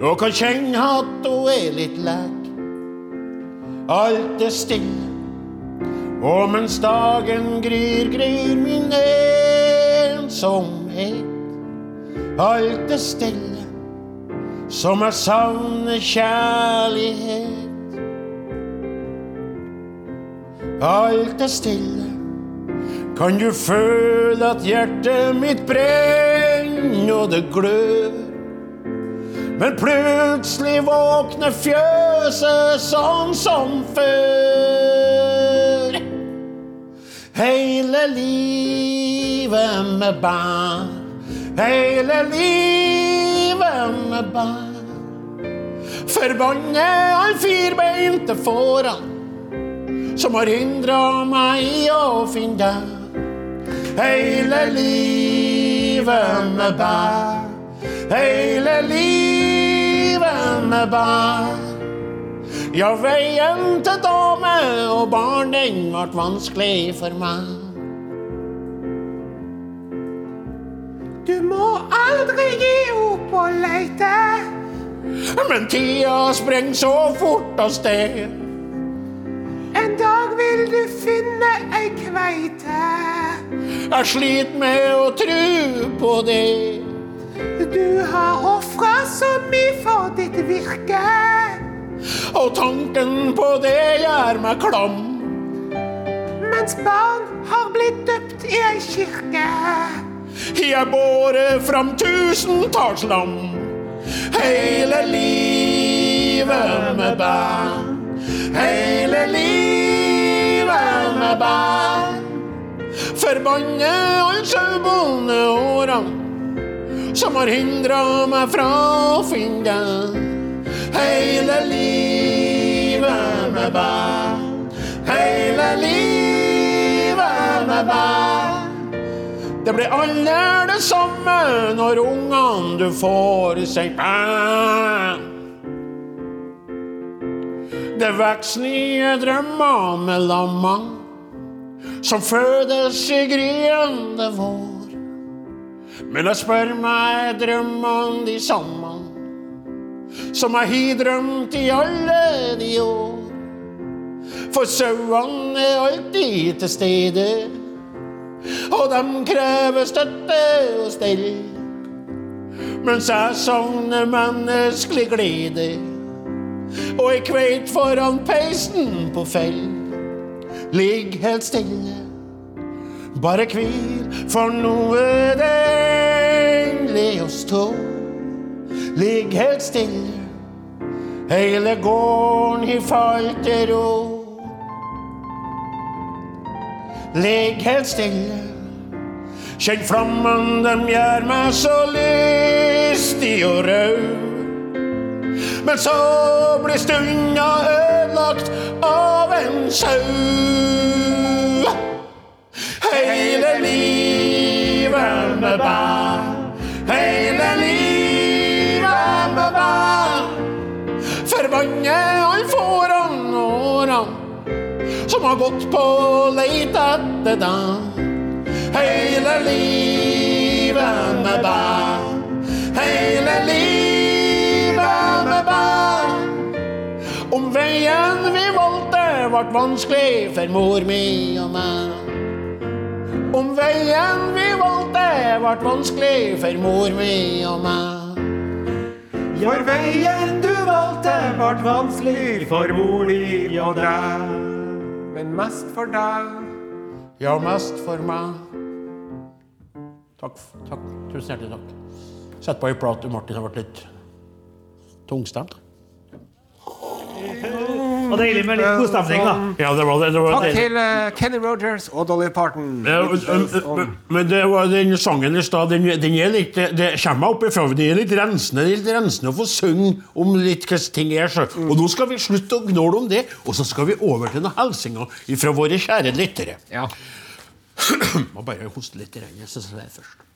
og kan kjenne at hun er litt lek. Alt er stille, og mens dagen gryr, gryr min ensomhet. Alt er stille, som jeg savner kjærlighet. Alt er stille, kan du føle at hjertet mitt brenner og det glør. Men plutselig våkner fjøset sånn som før. Hele livet med barn, hele livet med barn. Forbanne all firbeinte fårene som har hindra meg i å finne deg. Hele livet med bær, Hele livet med bær. Ja, veien til dame og barn, den ble vanskelig for meg. Du må aldri gi opp å leite. Men tida sprenger så fort av sted. En dag vil du finne ei kveite. Jeg sliter med å tro på det. Du har ofra så mye for ditt virke. Og tanken på det gjør meg klam. Mens barn har blitt døpt i ei kirke. Jeg båret fram tusentalls lam. Hele livet med barn. Hele livet med barn. Forbanne alle sauebondeårene som har hindra meg fra å finne deg. Hele livet med barn. Hele livet med barn. Det blir aldri det samme når ungene du får seg barn. Det nye drømmer mellom mange som fødes i gryende vår. Men jeg spør meg drømmene de samme som jeg har drømt i alle de år. For sauene er alltid til stede, og de krever støtte og stell. Mens jeg savner menneskelig glede og jeg kveit foran peisen på fell. Ligg helt stille, bare hvil, for noe deilig det stå. Ligg helt stille, hele gården har falt ro. Ligg helt stille, kjenn flammen, dem gjør meg så lystig og rød. Men så blir stunda ødelagt av en sau. Hele livet med barn, hele livet med barn. Forbanne alle fårene og årene som har gått på leit etter deg. Hele livet ble vanskelig for mor mi og meg. Om veien vi valgte ble vanskelig for mor mi og meg. For veien du valgte, ble vanskelig for mor di og deg. Men mest for deg. Ja, mest for meg. Takk. takk. Tusen hjertelig takk. Sett på ei plate, Martin har vært litt tungstemt. Og deilig med litt god stemning, da. Ja, det var det. det, var Takk det. til eh, Kenny Rogers og Dolly Parton. Ja, og- og- og- Men det var den sangen i stad, den, den er litt Det kommer meg opp ifra, den er litt rensende. Det er litt rensende å få synge om litt hvordan ting er. Så. Og nå skal vi slutte å gnåle om det, og så skal vi over til noen hilsener fra våre kjære lyttere. Ja. [clears throat] Må bare hoste litt i jeg synes det er først.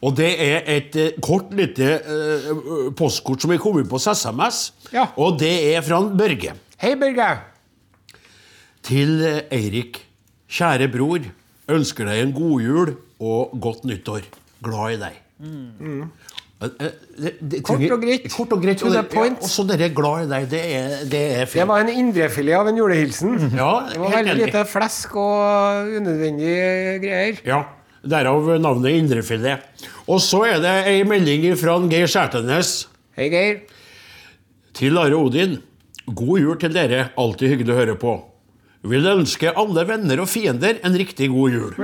Og det er et eh, kort, lite eh, eh, postkort som er kommet på SMS. Ja. Og det er fra en Børge. Hei, Børge. Til eh, Eirik. Kjære bror. Ønsker deg en god jul og godt nyttår. Glad i deg. Mm. Det, det- det Mm. Kort og greit. Kort og greit. To the det- point. Ja, og dere glad i deg. Det er, det er Det var en indrefilet av en julehilsen. [laughs] Ja, Det var veldig lite flesk og unødvendige greier. Ja, Derav navnet Indrefilet. Og så er det ei melding fra Geir Skjærtenes. Hei, Geir. Til Are Odin. God jul til dere. Alltid hyggelig å høre på. Vil ønske alle venner og fiender en riktig god jul.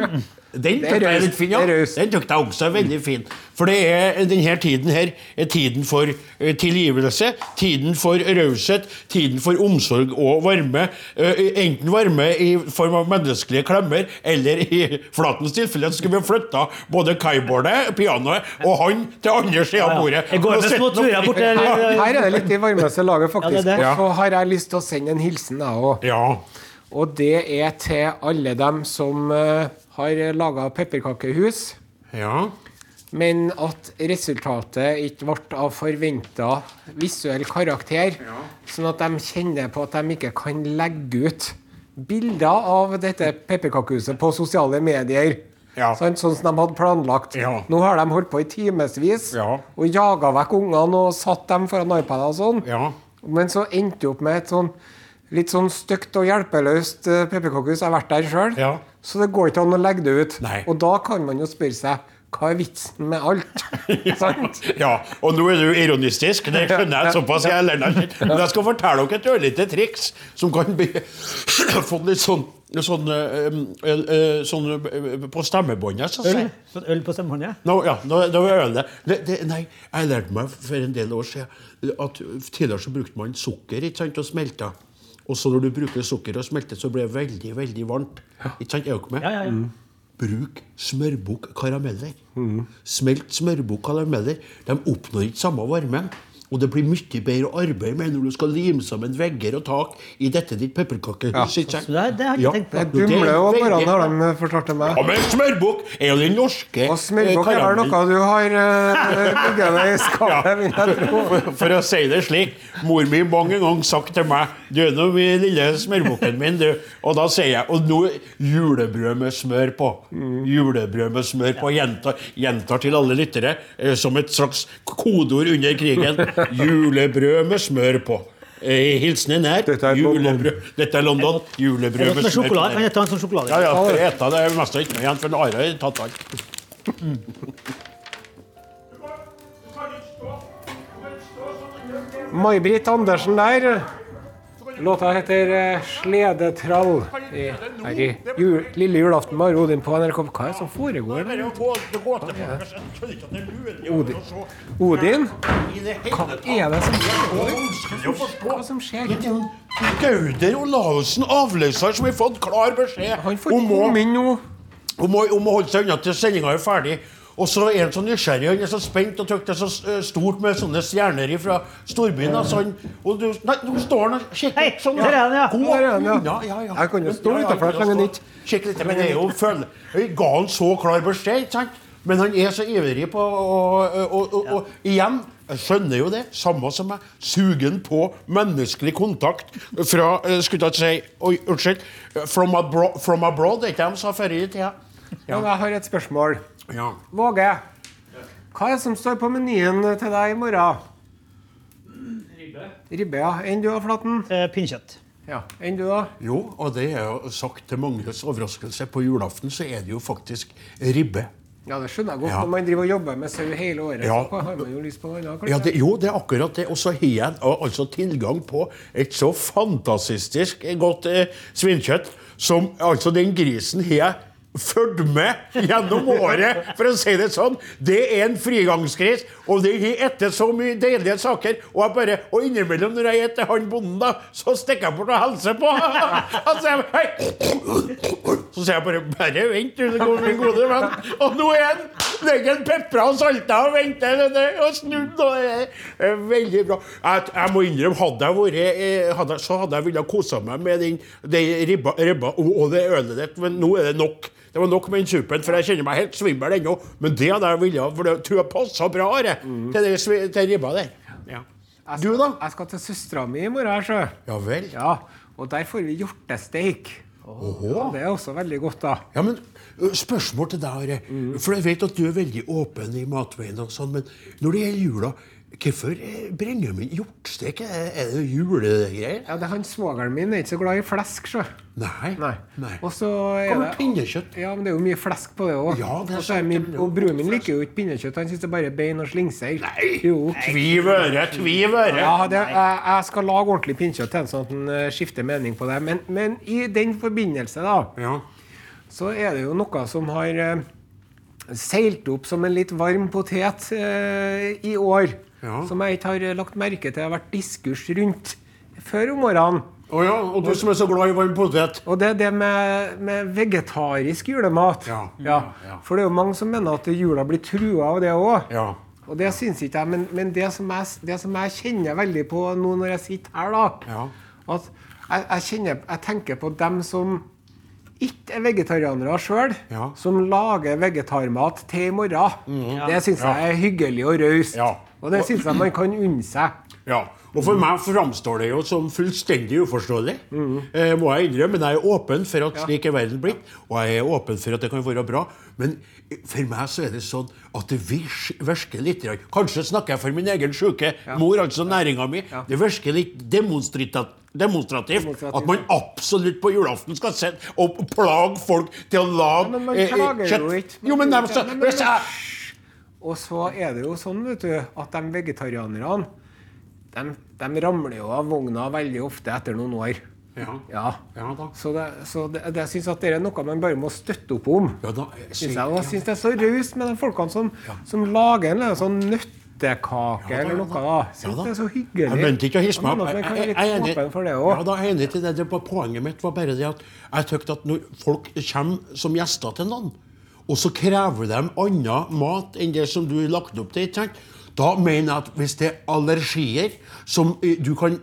Den Det er jeg litt fin, ja. Det er. Den tok jeg også veldig fin. For det er denne tiden her er tiden for eh, tilgivelse, tiden for raushet, tiden for omsorg og varme. Eh, Enten varme i form av menneskelige klemmer, eller i [laughs] Flatens tilfelle skulle vi flytta både kaibordet, pianoet og han til andre sida av bordet. Jeg går med små turer bort der. [laughs] Her er det litt i varmeste laget, Ja, faktisk. det er det. Og så har jeg lyst til å sende en hilsen, jeg òg. Ja. Og det er til alle dem som eh, har laga pepperkakehus, ja. men at resultatet ikke ble av forventa visuell karakter. Sånn at de kjenner på at de ikke kan legge ut bilder av dette pepperkakehuset på sosiale medier. Ja. Sånn, Sånn som de hadde planlagt. Ja. Nå har de holdt på i timevis Ja. og jaga vekk ungene og satt dem foran iPader og sånn. Ja. Men så endte det opp med et sånn litt sånn stygt og hjelpeløst uh, pepperkakehus. Jeg har vært der sjøl. Ja. Så det går ikke an å legge det ut. Nei. Og da kan man jo spørre seg hva er vitsen med alt? [laughs] [laughs] ja, Ja, og nå er du ironistisk, det skjønner jeg såpass. jeg lærer deg. Men jeg skal fortelle dere et ørlite triks som kan bli [clears throat] få litt sånn, sånn, eh, eh, eh, sånn eh, på stemmebåndet. Så å si. Øl, sånn øl på stemmebåndet? No, ja, nå, nå er ølet det, det, Nei, jeg lærte meg for en del år siden at tidligere så brukte man sukker ikke sant, og smelta. Og så når du bruker sukker og smelter, så blir det veldig veldig varmt. Ikke sant? Er dere med? Ja, ja, ja. Bruk smørbukk karameller. Smelt smørbukk karameller. De oppnår ikke samme varmen. Og det blir mye bedre å arbeide med når du skal lime sammen vegger og tak i dette ditt pepperkakehus. sant? Det, det har jeg ikke tenkt Det på. er dumle og veldig- har de fortalt til meg. Ja, men smørbukk er jo den norske Og smørbukk eh, er vel noe du har uh, deg i skapet, vil jeg tro. [laughs] for, for å si det slik, mor mi mange ganger sagt til meg Du er nå min lille smørbukken min, du. Og da sier jeg Og nå julebrød med smør på. Julebrød med smør på. Gjentar, gjentar til alle lyttere eh, som et slags kodeord under krigen. Julebrød med smør på. Eh, Hilsenen er Dette er London. julebrød. Dette er London. Julebrød med smør. sjokolade. Kan jeg ta en sånn sjokolade? Ja, ja, for eta det er mest ikke med igjen, for Are har tatt alt. May-Britt Andersen der. Låta heter eh, 'Sledetrall'. I, her i jul, lille julaften med Odin på NRK. Hva er det som foregår? Er er å Odin. Odin? Hva er det som er forstå. Hva som skjer? Er Gauder Olavsen, avløser, som har fått klar beskjed Han får komme inn nå. om, å, om å holde seg unna til sendinga er ferdig. Og så er han så nysgjerrig, han er så spent og trykker er så eh, stort med sånne stjerner fra storbyen. Altså han, og du, nei, nå står han og kikker sånn. ja. Han, ja. unna, ja, ja. Jeg kan jo stå Ja, ja, så lenge han Kikk litt, men det er jo føl... Jeg ga han så klar beskjed, ikke sant? Men han er så ivrig på Og, og, og, og igjen, jeg skjønner jo det, samme som meg, sugen på menneskelig kontakt fra eh, Skulle jeg ikke si Oi, unnskyld. From abroad, from abroad det ikke de sa før i tida. Men jeg har et spørsmål. Ja. Våge, hva er det som står på menyen til deg i morgen? Ribbe. Ribbe, ja. Enn du Flaten? Eh, Pinnkjøtt. Ja. Enn du da? Jo, og det er jo sagt til manges overraskelse. På julaften så er det jo faktisk ribbe. Ja, det skjønner jeg godt. Ja. Når man driver og jobber med sau hele året, Ja. så har man jo lyst på noe annet. Ja, det, jo, det er akkurat det. Og så har jeg altså tilgang på et så fantastisk godt eh, svinkjøtt som altså den grisen har jeg fulgt med gjennom året, for å si det sånn. Det er en frigangskris, og det gir etter så mye deilige saker. Og jeg bare, og innimellom når jeg er etter han bonden, da, så stikker jeg bort og hilser på. [laughs] Sier hei. Så sier jeg bare bare vent, du, min gode venn. Og nå er han ligger pepra og salta og venta og snudd. Og det veldig bra. Jeg, jeg må innrømme, hadde jeg vært eh, hadde, så hadde jeg villet kosa meg med den, den ribba, ribba og, og det ølet ditt, men nå er det nok. Det var nok med den suppen, for jeg kjenner meg helt svimmel ennå. Men det hadde jeg villet, for det tror jeg passa bra Are, til, det, til ribba der. Ja. Skal, Du, da? Jeg skal til søstera mi i morgen, sjø. Ja vel. Ja, og der får vi hjortesteik. Ja, det er også veldig godt, da. Ja, men Spørsmål til deg, Are. For jeg vet at du er veldig åpen i matveien, og sånn, men når det gjelder jula, hvorfor bringer man hjortstek? Er det julegreier? Ja, det er han Svogeren min er ikke så glad i flesk, Så. Nei. Nei. Og så er Hva med pinnekjøtt? Ja, men det er jo mye flesk på det òg. Ja, og, broren min liker jo ikke pinnekjøtt. Han syns det er bare bein og slingseier. Nei. Jo. Tviv øre, tviv øre. Ja, det, jeg, jeg skal lage ordentlig pinnekjøtt til ham, sånn at han eh, skifter mening på det. Men, men i den forbindelse, da, Ja. Så er det jo noe som har eh, seilt opp som en litt varm potet eh, i år. Ja. Som jeg ikke har lagt merke til har vært diskurs rundt før om morgenen. Å ja, og du som er så glad i varm potet. Og det er det med, med vegetarisk julemat. Ja. Ja. For det er jo mange som mener at jula blir trua av det òg. Ja. Og det syns ikke jeg, men, men det, som jeg, det som jeg kjenner veldig på nå når jeg sitter her, da Ja. At jeg, jeg, kjenner, jeg tenker på dem som ikke er vegetarianere sjøl, Ja. som lager vegetarmat til i morgen. Det syns jeg er hyggelig og raust. Og det syns jeg man kan unne seg. Ja, og For meg framstår det jo som fullstendig uforståelig. Mm. Eh, må jeg innrømme, Men jeg er åpen for at slik er verden blitt, og jeg er åpen for at det kan være bra. Men for meg så er det sånn at det virker litt Kanskje snakker jeg for min egen syke mor, altså næringa mi. Det virker litt demonstrativt Demonstrativt. at man absolutt på julaften skal sette og plage folk til å lage men man klager eh, klager jo kjøtt. ikke. Jo, men. Men- men- hvis Og så er det jo sånn, vet du, at de vegetarianerne de, de ramler jo av vogna veldig ofte etter noen år. Ja. Ja. Ja da. Så, det, så det, det, jeg syns at det er noe man bare må støtte opp om. Ja, da, jeg, syns ja. det er så raust med de folkene som, som lager en eller sånn nøttekake eller ja noe. da. Syns det er så hyggelig. Jeg mente ikke å hisse meg opp. Jeg- er enig- til det. det. Poenget mitt var bare det at jeg tykte at når folk kommer som gjester til noen, og så krever de annen mat enn det som du har lagt opp til? Da mener jeg at hvis det er allergier som du kan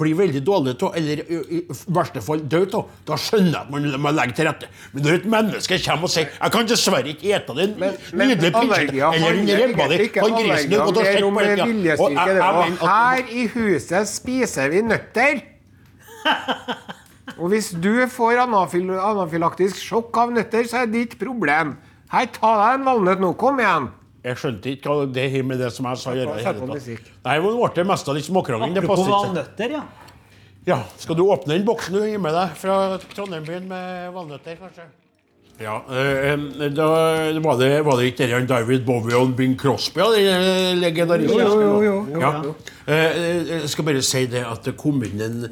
bli veldig dårlig av, eller i verste fall dø av, da skjønner jeg at man må legge til rette. Men når et menneske kommer og sier 'Jeg kan dessverre ikke ete den nydelige allergier eller den ribba di, han grisen din, og. Og viljestyrke. jeg- det Her i huset spiser vi nøtter. Og hvis du får anafyl anafylaktisk sjokk av nøtter, så er det ditt problem. Her, ta deg en valnøtt nå. Kom igjen. Jeg skjønte ikke hva det har med det som jeg sa å gjøre. Nei, det ble mest av litt småkrangling. Det passer ikke. valnøtter, ja. Ja, Skal du åpne den boksen du har med deg fra Trondheim-byen med valnøtter, kanskje? Ja, eh, eh, da var det, var det ikke det David Bowie og Bing Crosby, ja, den legendariske? Jo, jo, jo, jo. Ja. Eh, eh, Jeg skal bare si det at det kom inn en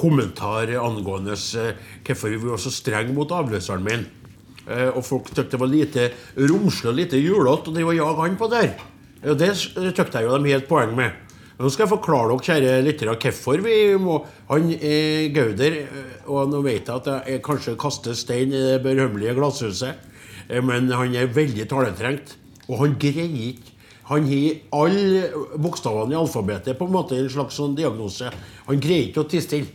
kommentar angående eh, hvorfor vi var så strenge mot avløseren min. Eh, Og folk syntes det var lite romslig og lite julete å drive og jage han på der. Og det syntes jeg jo de helt poeng med. Nå skal jeg forklare dere, kjære lyttere, hvorfor vi må Han eh, Gauder, eh, og nå vet jeg at jeg kanskje kaster stein i det berømmelige glasshuset, eh, men han er veldig taletrengt. Og han greier ikke Han har alle bokstavene i alfabetet på en måte en slags sånn diagnose. Han greier ikke å tie stille.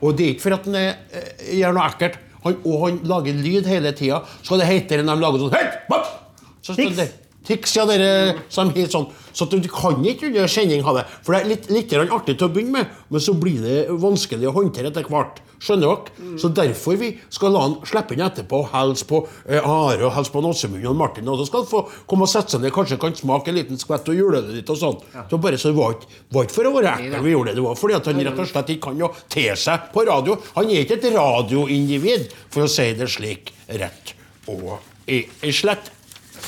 Og det er ikke for at han er, eh, gjør noe ekkelt. Han, og han lager lyd hele tida. Så det heter når de lager sånn! Bopp! Så står Tics. ja, dere som helt sånn. Så du kan ikke under sending ha det. For det er litt, litt artig til å begynne med, men så blir det vanskelig å håndtere etter hvert. Skjønner dere? Så derfor vi skal la han slippe inn etterpå og hilse på eh, Are og hilse på Nåsemund og Martin. Og så skal han få komme og sette seg ned, kanskje kan smake en liten skvett og juleølet ditt og sånn. Så bare så var ikke, var ikke for å være ekkel vi gjorde det, det var fordi at han rett og slett ikke kan å te seg på radio. Han er ikke et radioindivid, for å si det slik rett og i, i slett.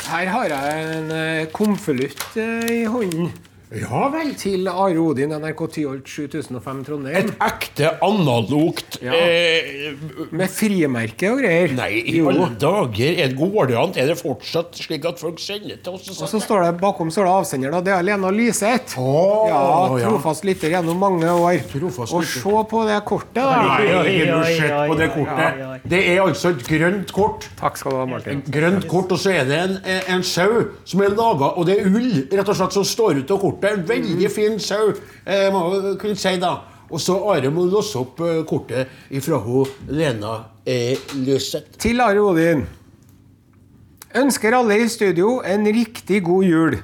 Her har jeg en eh, konvolutt eh, i hånden. Ja vel. til Are Odin, NRK Tyholt 7005 Trondheim. Et ekte analogt Ja. eh, Med frimerke og greier. Nei, i Jo. alle dager! Er det går det an? Er det fortsatt slik at folk sender til oss? Og så står det bakom står det avsender, da. Det er Lena Lyseth. Oh, ja, ja. trofast lytter gjennom mange år. Trofast Og se på det kortet, da. Nei, jeg har ikke oi, sett på det oi, kortet. oi, oi. Det er altså et grønt kort. Takk skal du ha, Martin. Grønt kort, og så er det en, en sau som er laga Og det er ull rett og slett som står ut av kortet. En veldig fin sau, eh, må jeg kunne si da. Og så Are må låse opp eh, kortet ifra hun Lena eh, Løseth. Til Are Odin. Ønsker alle i studio en riktig god jul.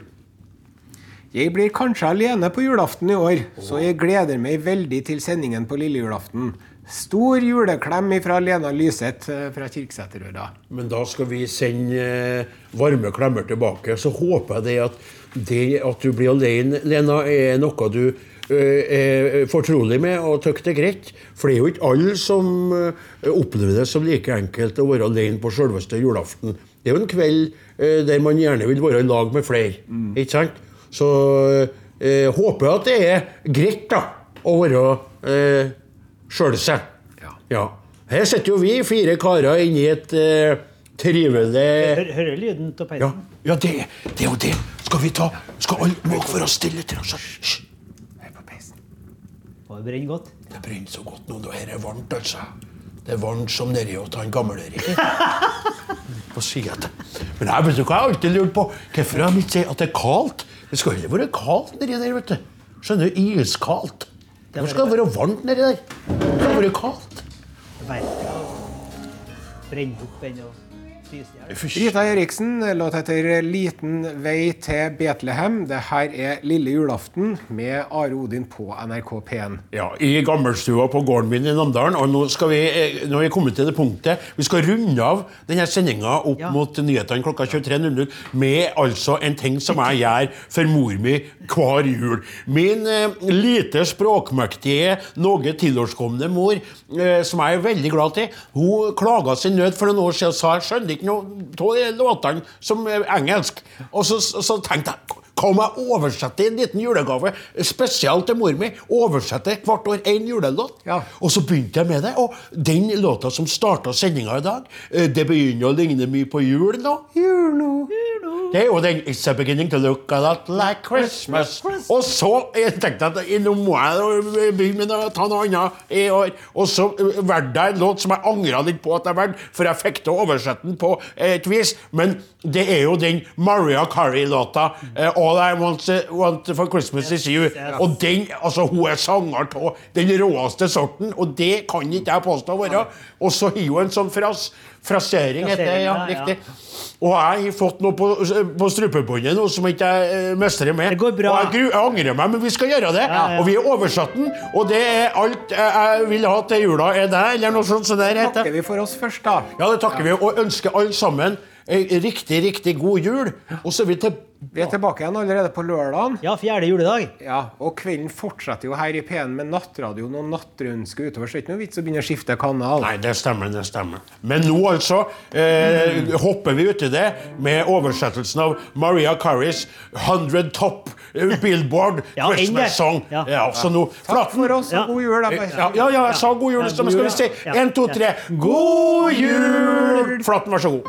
Jeg blir kanskje alene på julaften i år, så jeg gleder meg veldig til sendingen på lille julaften. Stor juleklem fra Lena Lyseth eh, fra Kirkeseterøra. Men da skal vi sende eh, varme klemmer tilbake. Så håper jeg det at det at du blir alene, Lena, er noe du eh, er fortrolig med og syns det er greit. For det er jo ikke alle som eh, opplever det som like enkelt å være alene på selveste julaften. Det er jo en kveld eh, der man gjerne vil være i lag med flere. Ikke sant? Så eh, håper jeg at det er greit da, å være eh, sjøl seg. Ja. Her sitter jo vi, fire karer, inni et eh, trivelig Hører, lyden av ja, peisen? ja det, det er jo det. Skal vi ta Skal alle våge for å stille til oss? Hysj. Hør på peisen. Det brenner godt. Det brenner så godt nå. Dette er varmt, altså. Det er varmt som nedi hos han gamle-Erik. Hva sier jeg til? Men jeg vet du hva jeg alltid lurt på? Hvorfor de ikke sagt at det er kaldt? Det skal heller være kaldt nedi der, vet du. Skjønner du? Iskaldt. Hvor skal det være varmt nedi der. Det skal være kaldt. Brenner opp ennå. Rita Eriksen, låt heter 'Liten vei til Betlehem'. Det her er lille julaften med Are Odin på NRK P1. Ja, I gammelstua på gården min i Namdalen. Og nå, skal vi, eh, nå er vi kommet til det punktet Vi skal runde av denne sendinga opp Ja. mot nyhetene klokka 23.00 med altså en ting som jeg gjør for mor mi hver jul. Min eh, lite språkmektige, noe tilårskomne mor, eh, som jeg er veldig glad til, hun klaga sin nød for noen år siden og sa jeg skjønner ikke noe av låtene som er engelsk. Og så, så tenkte jeg kan jeg oversette en liten julegave spesielt til mor mi? Oversette hvert år én julelåt? Ja. Og så begynte jeg med det. Og den låta som starta sendinga i dag, eh, det begynner å ligne mye på jul nå. Jul nå. Det er jo den It's a beginning to look a lot like Christmas. Og så jeg tenkte jeg at nå må jeg begynne med å ta noe annet i år. Og så eh, valgte jeg en låt som jeg angra litt på at jeg valgte, for jeg fikk til å oversette den på et vis. Men det er jo den Maria Carrie-låta. eh, All I want, want for Christmas is you. Og den, altså Hun er sanger av den råeste sorten, og det kan ikke jeg påstå å være. Og så har hun en sånn fras, frasering, heter det. Ja, riktig. Og jeg har fått noe på, på strupebåndet nå som ikke jeg ikke mestrer med. Det går bra. Og jeg, jeg angrer meg, men vi skal gjøre det. Ja, ja. Og vi har oversatt den, og det er alt jeg, vil ha til jula er det, eller noe sånt. Så der heter. Takker vi for oss først, da. Ja, det takker vi, og ønsker alle sammen en riktig, riktig god jul. Og så er vi til Vi er tilbake igjen allerede på lørdagen. Ja, fjerde juledag. Ja, og kvelden fortsetter jo her i P1 med nattradioen og nattrønske utover. Så det er ikke noe vits å begynne å skifte kanal. Nei, det stemmer, det stemmer. Men nå altså eh, hopper vi uti det med oversettelsen av Maria Carries 100 Top eh, Billboard [laughs] Ja, Christmas. Song. Ja. Ja, så nå, Takk for oss, Ja. og god jul. da. Ja, ja, ja, jeg sa god jul. Så skal vi si én, to, tre. God jul! Flatten, vær så god.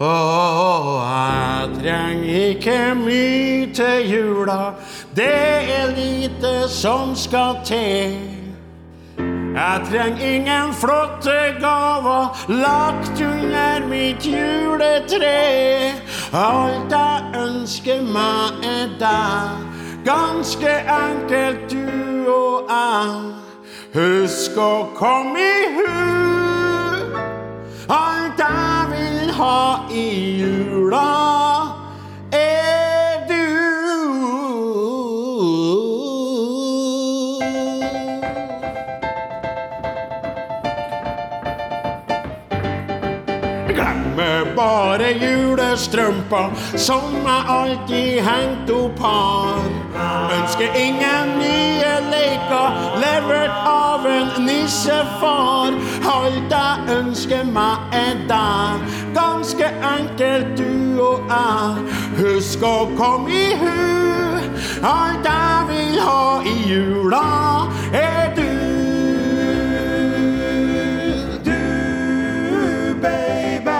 Åh, jeg trenger ikke mye til jula. Det er lite som skal til. Jeg trenger ingen flotte gaver lagt under mitt juletre. Alt jeg ønsker meg, er deg. Ganske enkelt, du og jeg. Husk å komme i hu. Alt ha i jula, er du. Glemmer bare julestrømpa som jeg alltid hengt opp har. Ønsker ingen nye leker levert av en nissefar. Alt jeg ønsker meg er deg, ganske enkelt du og jeg. Husk å komme i hu. Alt jeg vil ha i jula, er du. Du, baby.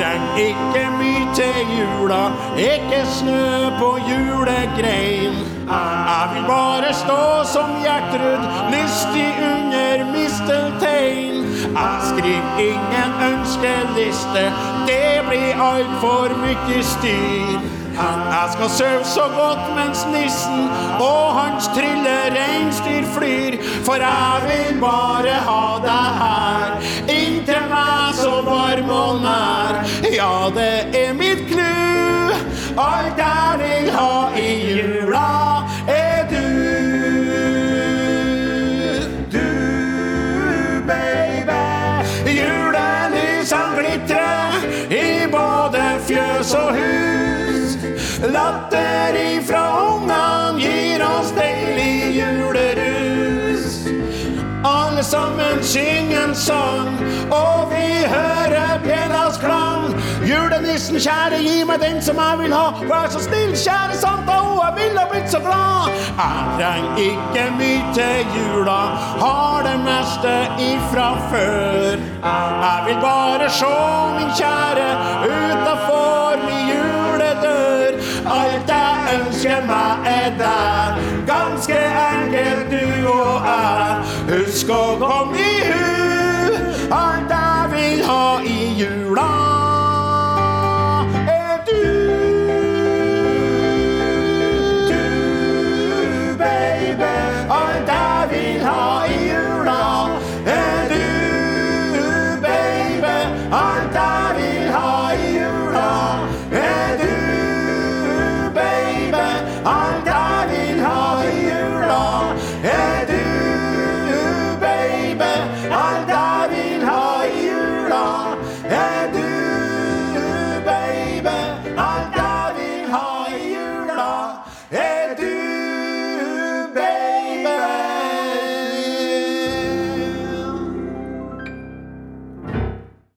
Jeg ikke mye til jula, ikke snø på julegrein. Jeg vil bare stå som Gjertrud, lystig under misteltein. Jeg skriver ingen ønskeliste, det blir altfor mye styr. Jeg skal sove så godt mens nissen og hans trille reinsdyr flyr. For jeg vil bare ha deg her, inntil meg så varm og nær. Ja, det er mitt clou. Alt jeg vil ha i jula, fjøs og hus. Latter ifra ungan gir oss deilig julerus. Alle sammen synger en sang, og vi hører bjellas klang. Julenissen, kjære, gi meg den som jeg vil ha. Vær så snill, kjære Santa, og jeg ville blitt så glad. Jeg trenger ikke mye til jula, har det meste ifra før. Jeg vil bare se min kjære utafor ønsker meg er der, ganske enkelt du og jeg. Husk å komme i hu, alt jeg vil ha i jula